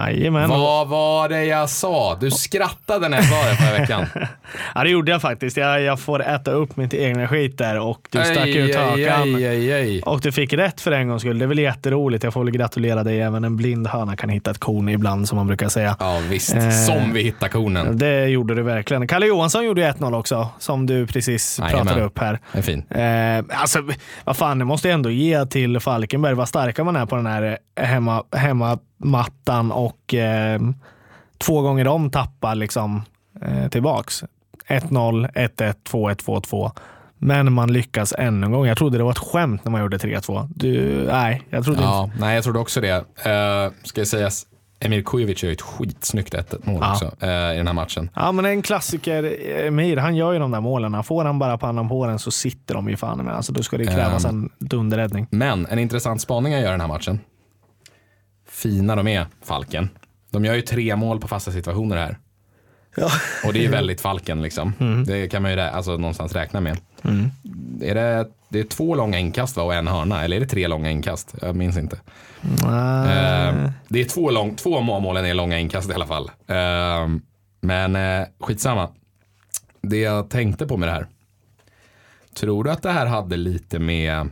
Jajamän. Vad var det jag sa? Du skrattade när jag sa det förra veckan. Ja, det gjorde jag faktiskt. Jag, jag får äta upp mitt egna skit där och du stack Ej, ut hakan. ej, ej. Och du fick rätt för en gångs skull. Det är väl jätteroligt. Jag får väl gratulera dig. Även en blind höna kan hitta ett korn ibland som man brukar säga. Ja visst, Eh. som vi hittar konen. Det gjorde du verkligen. Kalle Johansson gjorde ju 1-0 också, som du precis Jajamän. pratade upp här. Det är fin. Eh, alltså, vad fan, det måste jag ändå ge till Falkenberg. Vad starka man är på den här hemma, hemmamattan och eh, två gånger om tappar liksom eh, tillbaks. 1-0, 1-1, 2-1, 2-2. Men man lyckas ännu en gång. Jag trodde det var ett skämt när man gjorde 3-2. Du, nej, jag trodde inte. Ja, nej jag trodde också det. Uh, ska sägas, Emir Kujovic gör ett skitsnyggt 1 mål Ja. också eh, i den här matchen. Ja, men en klassiker, Emir, han gör ju de där målen. Får han bara pannan på den så sitter de ju fan med. Alltså, då ska det krävas Ehm. en dunderräddning. Men en intressant spaning jag gör i den här matchen. Fina de är, Falken. De gör ju tre mål på fasta situationer här. Ja. Och det är väldigt Falken liksom. Det kan man ju alltså, någonstans räkna med. Är det, det är två långa inkast va, och en hörna, eller är det tre långa inkast? Jag minns inte. Eh, det är två, lång, två målen är långa inkast i alla fall. Eh, men eh, skitsamma. Det jag tänkte på med det här. Tror du att det här hade lite med,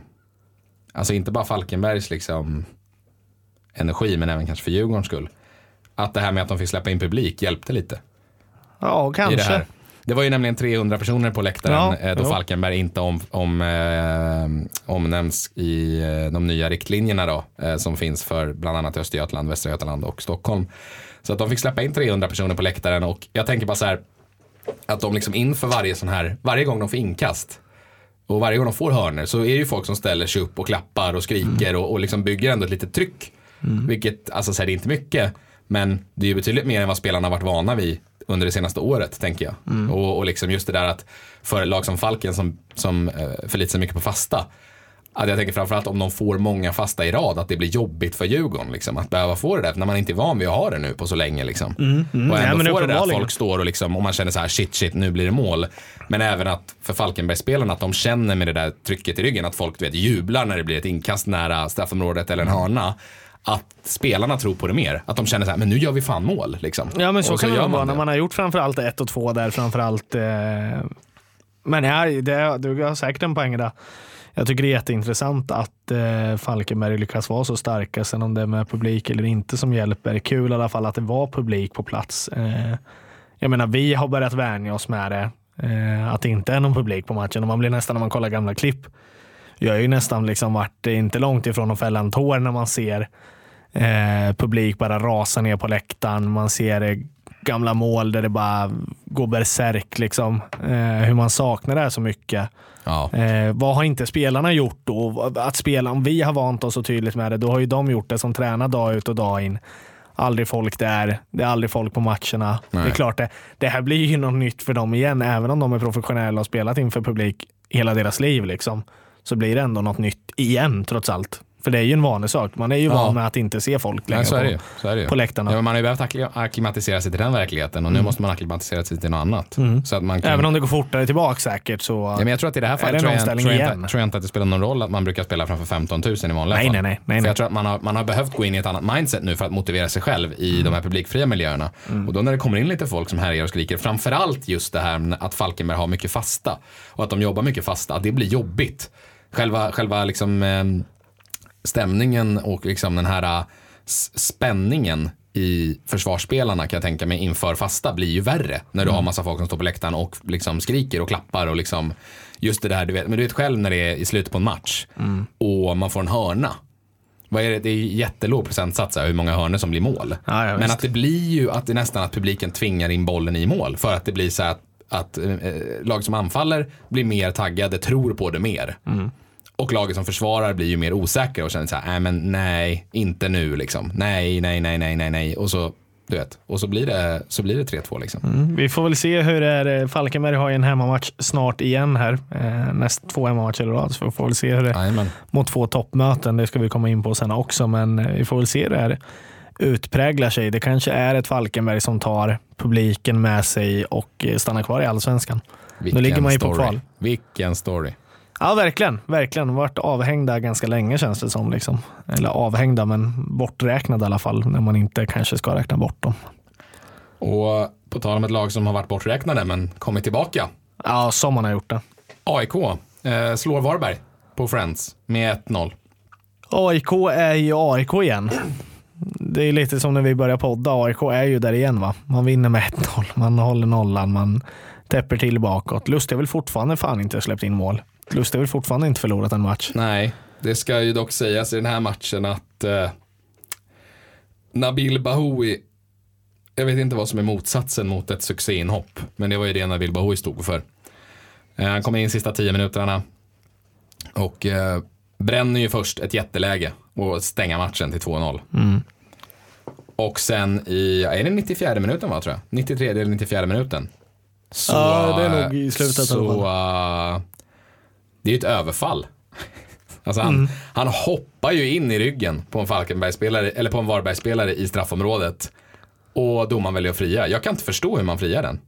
alltså inte bara Falkenbergs liksom energi, men även kanske för Djurgårdens skull. Att det här med att de fick släppa in publik hjälpte lite Ja, det kanske. här. Det var ju nämligen 300 personer på läktaren Ja, eh, då jo. Falkenberg inte om, om, eh, omnämns i eh, de nya riktlinjerna då, eh, som finns för bland annat Östergötland, Västra Götaland och Stockholm. Så att de fick släppa in 300 personer på läktaren och jag tänker bara så här att de liksom inför varje sån här, varje gång de får inkast och varje gång de får hörner så är det ju folk som ställer sig upp och klappar och skriker och, och liksom bygger ändå ett litet tryck. Vilket, alltså så här, det är inte mycket, men det är ju betydligt mer än vad spelarna har varit vana vid under det senaste året, tänker jag. Och, och liksom just det där att för lag som Falken som, som eh, förlitar sig mycket på fasta, att jag tänker framförallt om de får många fasta i rad, att det blir jobbigt för Djurgården. Liksom, att behöva få det där, när man inte är van vid att ha det nu på så länge. Liksom. Och Nej, ändå men få det där att folk står och, liksom, och man känner så här, shit, shit, nu blir det mål. Men även att för Falkenbergsspelarna, att de känner med det där trycket i ryggen, att folk du vet, jublar när det blir ett inkast nära straffområdet eller en hörna. Att spelarna tror på det mer. Att de känner så här, men nu gör vi fan mål. Liksom. Ja, men så Och kan det vara när man har gjort framförallt ett och två där. Framförallt, eh... Men ja, det, du har säkert en poäng där. Jag tycker det är jätteintressant att eh, Falkenberg lyckas vara så starka. Sen om det är med publik eller inte som hjälper. Kul i alla fall att det var publik på plats. Eh, jag menar, vi har börjat vänja oss med det. Eh, att det inte är någon publik på matchen. Och man blir nästan, när man kollar gamla klipp, jag har ju nästan liksom varit inte långt ifrån att fälla en tår när man ser eh, publik bara rasa ner på läktaren. Man ser eh, gamla mål där det bara går berserk. Liksom. Eh, hur man saknar det här så mycket. Ja. Eh, vad har inte spelarna gjort då? Att spela, om vi har vant oss så tydligt med det, då har ju de gjort det som tränar dag ut och dag in. Aldrig folk där, det är aldrig folk på matcherna. Det är Nej. klart, det, det här blir ju något nytt för dem igen, även om de är professionella och spelat inför publik hela deras liv. Liksom, så blir det ändå något nytt igen, trots allt. För det är ju en vanlig sak. Man är ju Ja. van med att inte se folk längre ju. på, det på läktarna. Ja, men man har ju behövt acklimatisera sig till den verkligheten och nu måste man acklimatisera sig till något annat. Så att man kan... Även om det går fortare tillbaka säkert så... Ja, men jag tror att i det här Är fallet tror jag, tror, jag inte, tror jag inte att det spelar någon roll att man brukar spela framför 15 000 i vanliga Nej, fall. nej, nej, nej, För nej. jag tror att man har, man har behövt gå in i ett annat mindset nu för att motivera sig själv i Mm. de här publikfria miljöerna. Och då när det kommer in lite folk som härjar och skriker, framförallt just det här att Falkenberg har mycket fasta och att de jobbar mycket fasta, att det blir jobbigt. Själva, själva liksom, eh, stämningen och liksom den här eh, s- spänningen i försvarsspelarna kan jag tänka mig inför fasta blir ju värre när du har massa folk som står på läktaren och liksom skriker och klappar och liksom just det där du vet, men du vet själv när det är i slutet på en match och man får en hörna. Vad är det? det är jättelåg procentsats här, hur många hörnor som blir mål. Ja, ja, men att det blir ju att det är nästan att publiken tvingar in bollen i mål för att det blir så att, att eh, lag som anfaller blir mer taggade, tror på det mer. Mm. Och laget som försvarar blir ju mer osäkra och känner så här, nej men nej, inte nu liksom. Nej, nej, nej, nej, nej, nej. Och så, du vet, och så blir det, så blir det 3-2 liksom. Mm, Vi får väl se hur det är. Falkenberg har ju en hemmamatch snart igen här. Eh, näst två hemmamatcher i rad. Så vi får väl se hur det är mot två toppmöten. Det ska vi komma in på sen också. Men eh, vi får väl se hur det här utpräglar sig. Det kanske är ett Falkenberg som tar publiken med sig och eh, stannar kvar i allsvenskan. Vilken ligger man ju på story. kval. Vilken story. Ja, verkligen. Verkligen. Varit avhängda ganska länge känns det som. Liksom. Eller avhängda, men borträknade i alla fall. När man inte kanske ska räkna bort dem. Och på tal om ett lag som har varit borträknade men kommit tillbaka. Ja, som man har gjort det. AIK eh, slår Varberg på Friends med 1-0. AIK är ju AIK igen. Det är lite som när vi började podda. AIK är ju där igen. va? Man vinner med 1-0, man håller nollan, man täpper till bakåt. Lust är väl fortfarande fan inte släppt in mål. Lust är väl fortfarande inte förlorat en match. Nej, det ska ju dock sägas i den här matchen att eh, Nabil Bahoui, jag vet inte vad som är motsatsen mot ett succéinhopp, men det var ju det Nabil Bahoui stod för. Eh, han kommer in sista tio minuterna och eh, bränner ju först ett jätteläge och stänga matchen till 2-0. Och sen i, är det 94 minuten va tror jag? 93 eller 94 minuten. Så, Ja, det är nog i slutet i Så, eh, det är ju ett överfall. Alltså han, Mm. han hoppar ju in i ryggen på en Falkenbergsspelare, eller på en Varbergsspelare i straffområdet. Och domaren väljer att fria. Jag kan inte förstå hur man friar den.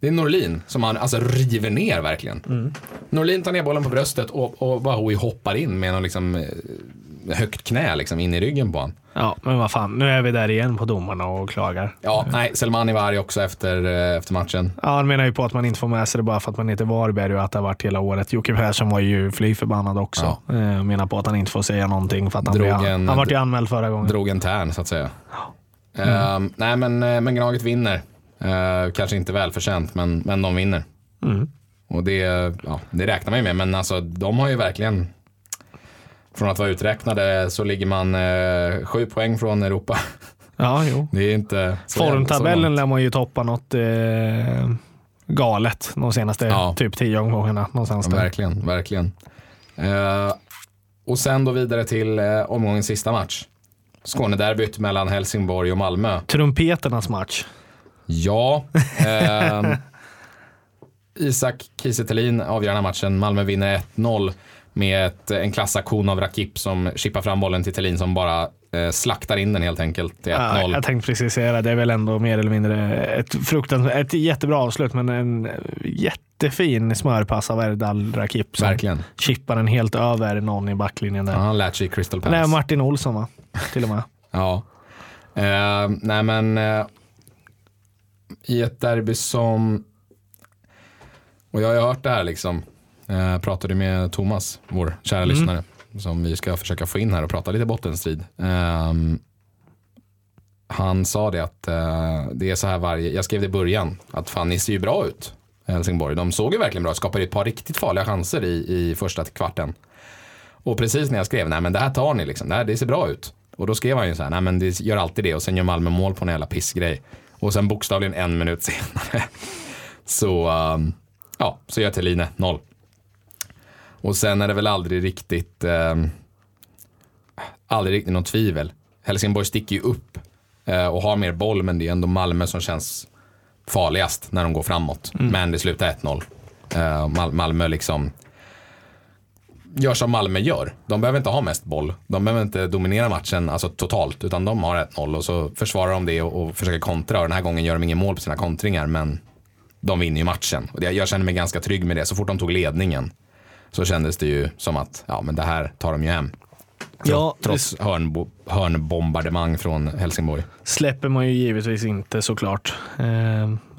Det är Norlin som han alltså river ner verkligen. Mm. Norlin tar ner bollen på bröstet och, och Bahoui hoppar in med någon liksom, eh, högt knä liksom in i ryggen på honom. Ja, men vad fan. Nu är vi där igen på domarna och klagar. Ja, nej, Selmani var arg också efter, eh, efter matchen. Ja, han menar ju på att man inte får med sig det bara för att man heter Varberg och att det har varit hela året. Jocke Persson var ju fly förbannad också. Ja. Eh, menar på att han inte får säga någonting för att han, Drog blev, en- han vart ju anmäld förra gången. Drog en tärn så att säga. Eh, nej, men, men Gnaget vinner. Eh, kanske inte välförtjänt, men, men de vinner. Mm. Och det, ja, det räknar man ju med, men alltså de har ju verkligen från att vara uträknade så ligger man eh, sju poäng från Europa. Ja, jo. Det är inte Formtabellen lär man ju toppa något eh, galet de senaste Ja. typ tio omgångarna. Någonstans Ja, verkligen, verkligen. Eh, och sen då vidare till eh, omgångens sista match. Skånederbyt mellan Helsingborg och Malmö. Trumpeternas match. Ja. ehm, Isak Kiese avgör den här matchen. Malmö vinner 1-0 med ett, en klassaktion av Rakip som chippar fram bollen till Thelin som bara eh, slaktar in den helt enkelt till 1-0. Ja, jag tänkte precis säga det. Det är väl ändå mer eller mindre ett fruktansvärt, ett jättebra avslut, men en jättefin smörpass av Erdal Rakip som Verkligen. chippar den helt över någon i backlinjen där. Ja, han lärt sig Crystal Palace. Nej, Martin Olsson va? Till och med. Ja. Eh, nej men eh, i ett derby som och jag har hört det här liksom. Eh, pratade med Thomas, vår kära lyssnare, som vi ska försöka få in här och prata lite bottenstrid. Ehm, han sa det att eh, det är så här varje, jag skrev det i början, att fan ni ser ju bra ut. Helsingborg, de såg ju verkligen bra, skapade ett par riktigt farliga chanser i, i första kvarten. Och precis när jag skrev, nej men det här tar ni liksom, det, här, det ser bra ut. Och då skrev han ju så här, nej men det gör alltid det och sen gör Malmö mål på en jävla pissgrej. Och sen bokstavligen en minut senare så, um, ja, så gör Thelin noll. Och sen är det väl aldrig riktigt, um, aldrig riktigt något tvivel. Helsingborg sticker ju upp eh, och har mer boll men det är ändå Malmö som känns farligast när de går framåt. Men det slutar 1-0. Eh, Mal- Malmö liksom gör som Malmö gör. De behöver inte ha mest boll. De behöver inte dominera matchen alltså totalt, utan de har 1-0 och så försvarar de det och, och försöker kontra. Och den här gången gör de ingen mål på sina kontringar, men de vinner ju matchen. Och jag känner mig ganska trygg med det. Så fort de tog ledningen så kändes det ju som att ja, men det här tar de ju hem. Ja, Trots hörnbo- hörnbombardemang från Helsingborg. släpper man ju givetvis inte såklart. Eh,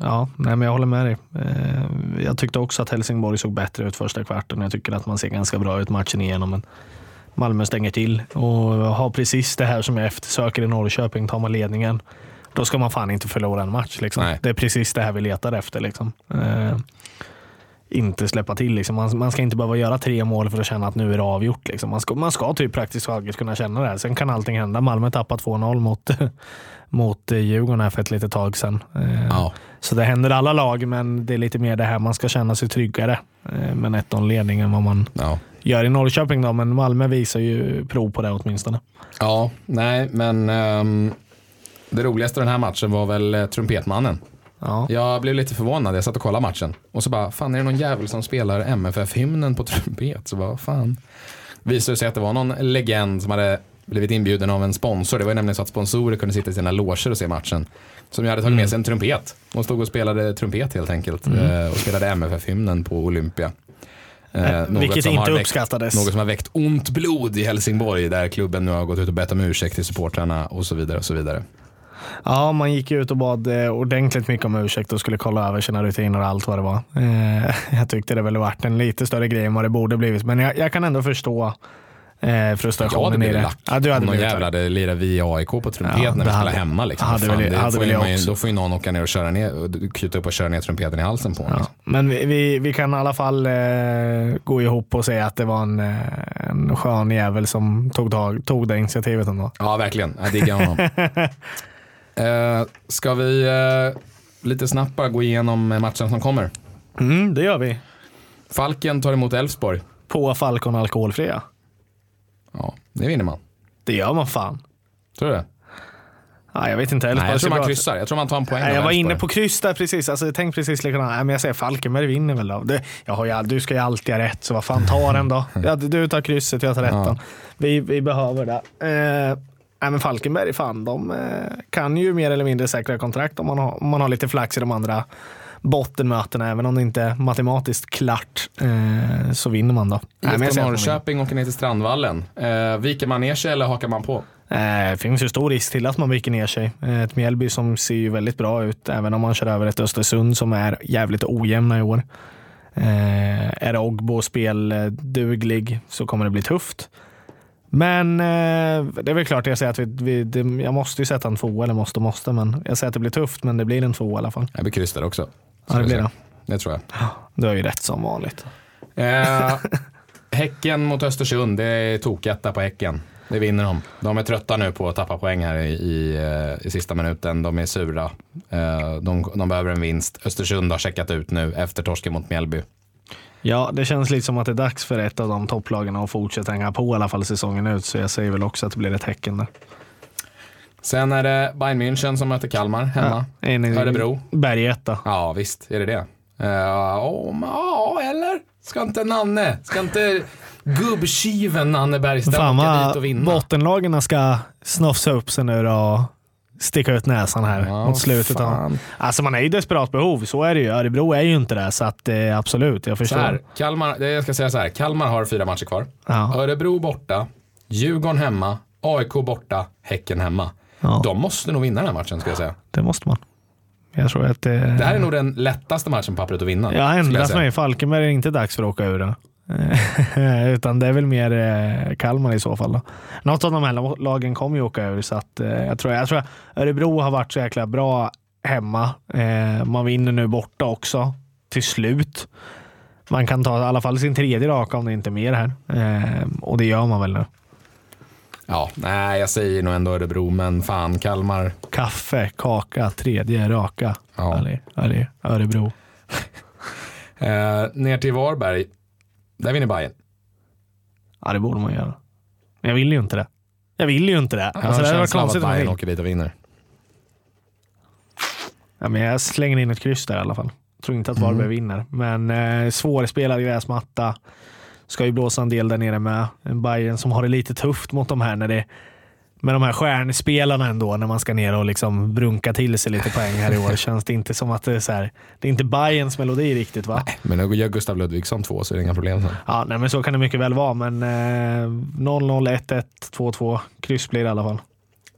ja, nej, men jag håller med dig. Eh, jag tyckte också att Helsingborg såg bättre ut första kvarten. Jag tycker att man ser ganska bra ut matchen igenom. Men Malmö stänger till och har precis det här som jag eftersöker i Norrköping. Tar man ledningen, då ska man fan inte förlora en match. Liksom. Det är precis det här vi letar efter. Liksom. Eh, inte släppa till. Liksom. Man, man ska inte behöva göra tre mål för att känna att nu är det avgjort. Liksom. Man, ska, man ska typ praktiskt taget kunna känna det. här. Sen kan allting hända. Malmö tappade 2-0 mot, mot eh, Djurgården här för ett litet tag sedan. Eh, Ja. Så det händer alla lag, men det är lite mer det här man ska känna sig tryggare eh, med 1-0 ledning än vad man Ja. gör i Norrköping. Då, men Malmö visar ju prov på det åtminstone. ja, nej, men ehm, det roligaste den här matchen var väl trumpetmannen. Ja. Jag blev lite förvånad, jag satt och kollade matchen. Och så bara, fan är det någon jävel som spelar MFF-hymnen på trumpet? Så bara, fan. Visade sig att det var någon legend som hade blivit inbjuden av en sponsor. Det var nämligen så att sponsorer kunde sitta i sina loger och se matchen. Som jag hade tagit med sig en trumpet. Och stod och spelade trumpet helt enkelt. eh, Och spelade MFF-hymnen på Olympia. Eh, något Vilket som har inte väckt- uppskattades. Något som har väckt ont blod i Helsingborg där klubben nu har gått ut och bett om ursäkt till supportrarna och så vidare. och så vidare. Ja, man gick ut och bad eh, ordentligt mycket om ursäkt och skulle kolla över sina rutiner och allt vad det var. Eh, jag tyckte det väl varit en lite större grej än vad det borde blivit, men jag, jag kan ändå förstå eh, Jag frustrationen i blivit det. lack. Ja, du hade om någon blivit jävla lack. hade lirat vi i AIK på trumpet Ja, när vi hade- hemma. Liksom. hade Fan, väl- det hade får väl ju jag då får ju någon åka ner och köra ner, kuta upp och köra ner trumpeten i halsen på honom. Ja, liksom. men vi, vi, vi kan i alla fall eh, gå ihop och säga att det var en, en skön jävel som tog, tag, tog det initiativet ändå. Ja, verkligen. Jag diggar honom. eh, ska vi eh, lite snabbt bara gå igenom matchen som kommer? Mm, det gör vi. Falken tar emot Elfsborg. På Falcon alkoholfria. Ja, det vinner man. Det gör man fan. Tror du det? Ja, jag vet inte. Nej, jag tror man kryssar. Jag tror man tar en poäng Nej, jag var inne på kryss där precis. Alltså, jag tänkte precis likadant. Nej, men jag säger Falkenberg vinner väl då. Det, jag har ju, du ska ju alltid ha rätt, så vad fan, ta den då. Ja, du tar krysset, jag tar rätten. Vi, vi behöver det. Eh, nej, men Falkenberg, fan, de eh, kan ju mer eller mindre säkra kontrakt om man har, om man har lite flax i de andra bottenmötena. Även om det inte är matematiskt klart så så vinner man då. IFK. Norrköping åker ner till Strandvallen. Eh, viker man ner sig eller hakar man på? Eh, Det finns ju stor risk till att man viker ner sig. Eh, Ett Mjällby som ser ju väldigt bra ut, även om man kör över ett Östersund som är jävligt ojämna i år. Eh, Är Ogbo spelduglig så kommer det bli tufft. Men eh, det är väl klart jag säger att vi, vi, det, jag måste ju sätta en tvåa, eller måste måste, men jag säger att det blir tufft, men det blir en tvåa i alla fall. Jag blir kryss där också. Ja, det blir det. Det tror jag. Du har ju rätt som vanligt. Eh, häcken mot Östersund, det är toketta på Häcken. Det vinner de. De är trötta nu på att tappa poäng här i, i, eh, i sista minuten. De är sura. Eh, de, de behöver en vinst. Östersund har checkat ut nu efter torsken mot Mjällby. Ja, det känns lite som att det är dags för ett av de topplagen att fortsätta hänga på i alla fall säsongen ut, så jag säger väl också att det blir ett Häcken där. Sen är det Bayern München som möter Kalmar hemma. Ja, Örebro. Bergetta. Ja, visst är det det. Eh, Ja, eller? Ska inte Nanne, ska inte gubbkiven Nanne Bergström åka dit och vinna? bottenlagen ska snofsa upp sig nu då och sticka ut näsan här Ja, mot slutet. Fan. Alltså man är i desperat behov, så är det ju. Örebro är ju inte det, så att, eh, absolut, jag förstår. här, Kalmar, det jag ska säga så här. Kalmar har fyra matcher kvar. Ja. Örebro borta, Djurgården hemma, AIK borta, Häcken hemma. Ja. De måste nog vinna den här matchen ska jag säga. Det måste man. Jag tror att det... Det här är nog den lättaste matchen på pappret att vinna. Skulle ändrat säga. mig. Falkenberg är inte dags för att åka ur den. Utan det är väl mer eh, Kalmar i så fall. Då. Något av de här lagen kommer ju åka ur, så att, eh, jag, tror, jag tror att Örebro har varit så jäkla bra hemma. Eh, man vinner nu borta också, till slut. Man kan ta i alla fall sin tredje raka om det inte är mer här. Eh, och det gör man väl nu. Ja, nej, jag säger nog ändå Örebro, men fan Kalmar. Kaffe, kaka, tredje raka. Ja. Örebro. Eh, ner till Varberg. Där vinner Bayern. Ja, det borde man göra. Men jag vill ju inte det. Jag vill ju inte det. Jag har Alltså, det en hade varit känsla av att konstigt jag Bayern åker dit och vinner. Ja, men jag slänger in ett kryss där i alla fall. Tror inte att Varberg Mm. vinner, men eh, svårspelad gräsmatta. ska ju blåsa en del där nere med. En Bayern som har det lite tufft mot de här när det med de här stjärnspelarna ändå, när man ska ner och liksom brunka till sig lite poäng här i år, känns det inte som att det är så här, det är inte Bayerns melodi riktigt va? Nej, men gör Gustav Ludvigsson två så är det inga problem sen. Ja, nej, men så kan det mycket väl vara, men eh, 0-0, 1-1, 2-2, kryss blir det i alla fall.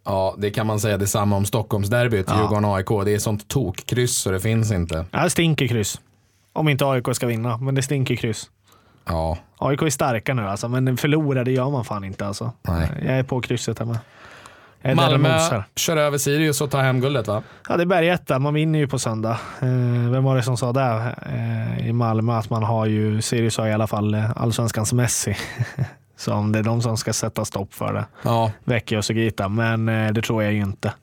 Ja, det kan man säga detsamma om Stockholmsderbyt, Ja. Djurgården-AIK. Det är sånt tokkryss så det finns inte. Ja, det stinker kryss. Om inte AIK ska vinna, men det stinker kryss. Ja, AIK är starka nu alltså, men förlora det gör man fan inte alltså. Nej. Jag är på krysset här med. Jag är där och Malmö kör över Sirius och tar hem guldet va? Ja, det är bergetta. Man vinner ju på söndag. Eh, vem var det som sa det eh, i Malmö? Att man har ju, Sirius har i alla fall eh, allsvenskans Messi. som det är de som ska sätta stopp för det. Ja, Vecchio och Sugita, men det tror jag ju inte.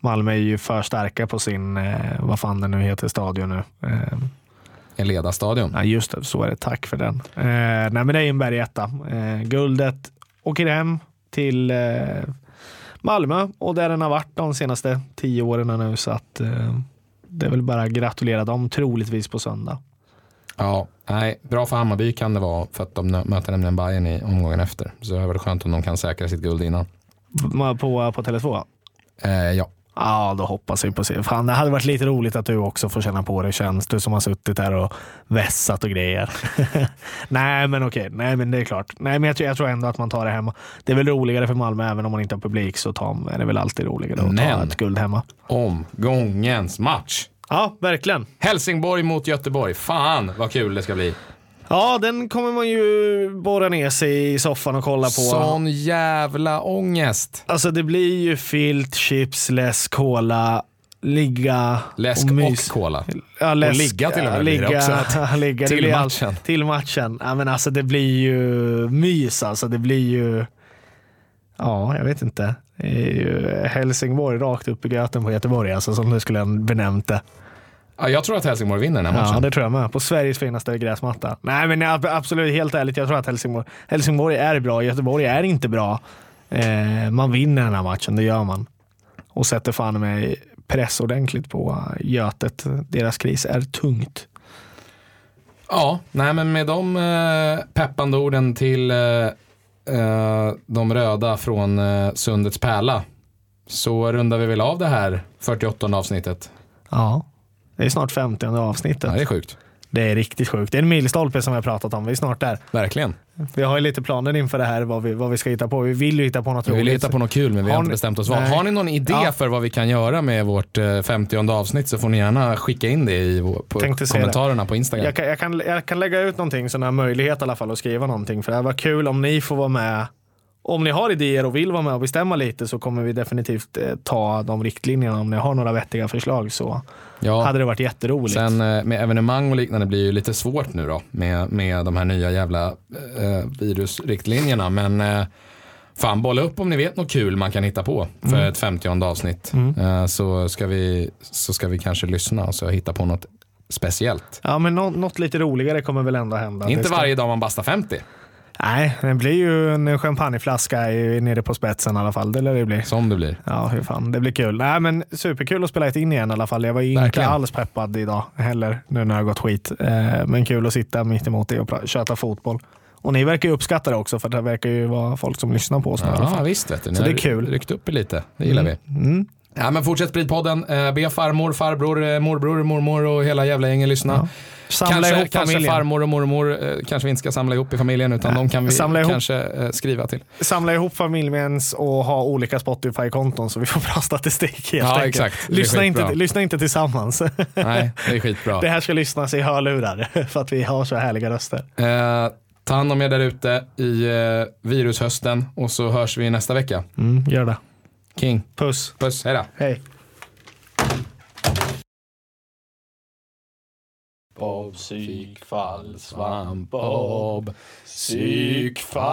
Malmö är ju för starka på sin, vad fan det nu heter, stadion nu. En ledarstadion. Ja, just det. Så är det. Tack för den. Eh, nej, men det är en bergetta. Eh, guldet åker hem till eh, Malmö och där den har varit de senaste tio åren nu. Så att eh, det är väl bara att gratulera dem troligtvis på söndag. Ja, nej, bra för Hammarby kan det vara för att de möter nämligen Bayern i omgången efter. Så det är väl skönt om de kan säkra sitt guld innan. På, på Tele2? Eh, ja, Ja, då hoppas vi på det. Fan, det hade varit lite roligt att du också får känna på det. Känns du som har suttit där och vässat och grejer. Nej, men okej. Nej, men det är klart. Nej, men jag, tror- jag tror ändå att man tar det hemma. Det är väl roligare för Malmö, även om man inte har publik, så tar, är det väl alltid roligare att ta Men- ett guld hemma. omgångens match. Ja, verkligen. Helsingborg mot Göteborg. Fan vad kul det ska bli. Ja, den kommer man ju borra ner sig i soffan och kolla på. Sån jävla ångest. Alltså det blir ju filt, chips, läsk, cola, ligga Läsk och och, mys. cola. Ja, läsk, ligga till och med ja, blir det ligga, också. ligga, det Till allt- matchen. till matchen. Ja, men alltså det blir ju mys alltså. Det blir ju, ja jag vet inte. Det är ju Helsingborg rakt upp i göten på Göteborg alltså som du skulle ha benämnt det. Ja, jag tror att Helsingborg vinner den här Ja, matchen. det tror jag med. På Sveriges finaste gräsmatta. Nej, men ab- absolut, helt ärligt, jag tror att Helsingborg, Helsingborg är bra. Göteborg är inte bra. Eh, man vinner den här matchen, det gör man. Och sätter fan med press ordentligt på Götet. Deras kris är tungt. Ja, nej men med de eh, peppande orden till eh, eh, de röda från eh, Sundets pärla så rundar vi väl av det här 48 avsnittet. Ja, det är snart 50 avsnittet. Ja, det är sjukt. Det är riktigt sjukt. Det är en milstolpe som vi har pratat om. Vi är snart där. Verkligen. Vi har ju lite planer inför det här, vad vi, vad vi ska hitta på. Vi vill ju hitta på något Vi vill roligt. hitta på något kul men vi har, Har inte bestämt oss vad. Har ni någon idé Ja. för vad vi kan göra med vårt eh, 50 avsnitt så får ni gärna skicka in det i vår, på kommentarerna på Instagram. Jag kan, jag, kan, jag kan lägga ut någonting, så ni har möjlighet i alla fall att skriva någonting. För det här var kul om ni får vara med. Om ni har idéer och vill vara med och bestämma lite så kommer vi definitivt eh, ta de riktlinjerna. Om ni har några vettiga förslag så Ja. hade det varit jätteroligt. Sen eh, med evenemang och liknande blir ju lite svårt nu då med, med de här nya jävla eh, virusriktlinjerna. Men eh, fan bolla upp om ni vet något kul man kan hitta på för Mm. ett 50 avsnitt. Eh, så, ska vi, så ska vi kanske lyssna och så hitta på något speciellt. Ja, men nå, något lite roligare kommer väl ändå hända. Inte ska- varje dag man bastar 50, Nej, det blir ju en champagneflaska i- nere på spetsen i alla fall. Det lär det bli. som det blir. Ja, hur fan. Det blir kul. Nej, men superkul att spela in igen i alla fall. Jag var inte Verkligen. alls peppad idag heller, nu när det har gått skit. Eh, men kul att sitta mitt emot det och köta fotboll. Och ni verkar ju uppskatta det också, för det verkar ju vara folk som lyssnar på oss Ja visst vet du, ni Så det är kul. ryckt upp er lite. Det gillar vi. Mm. Ja, men fortsätt sprid podden. Eh, be farmor, farbror, eh, morbror, mormor och hela jävla gänget lyssna. Samla kanske, ihop kanske familjen. farmor och mormor eh, kanske vi inte ska samla ihop i familjen utan Nej, de kan vi samla ihop. kanske eh, skriva till. Samla ihop familjens och ha olika Spotify-konton så vi får bra statistik helt Ja, enkelt. exakt. Lyssna inte, lyssna inte tillsammans. Nej, det är skitbra. det här ska lyssnas i hörlurar för att vi har så härliga röster. Eh, ta hand om er där ute i eh, virushösten och så hörs vi nästa vecka. Mm, gör det. King, Puss. puss, hej då. Hej. Bob psykfall, svamp Bob psykfall.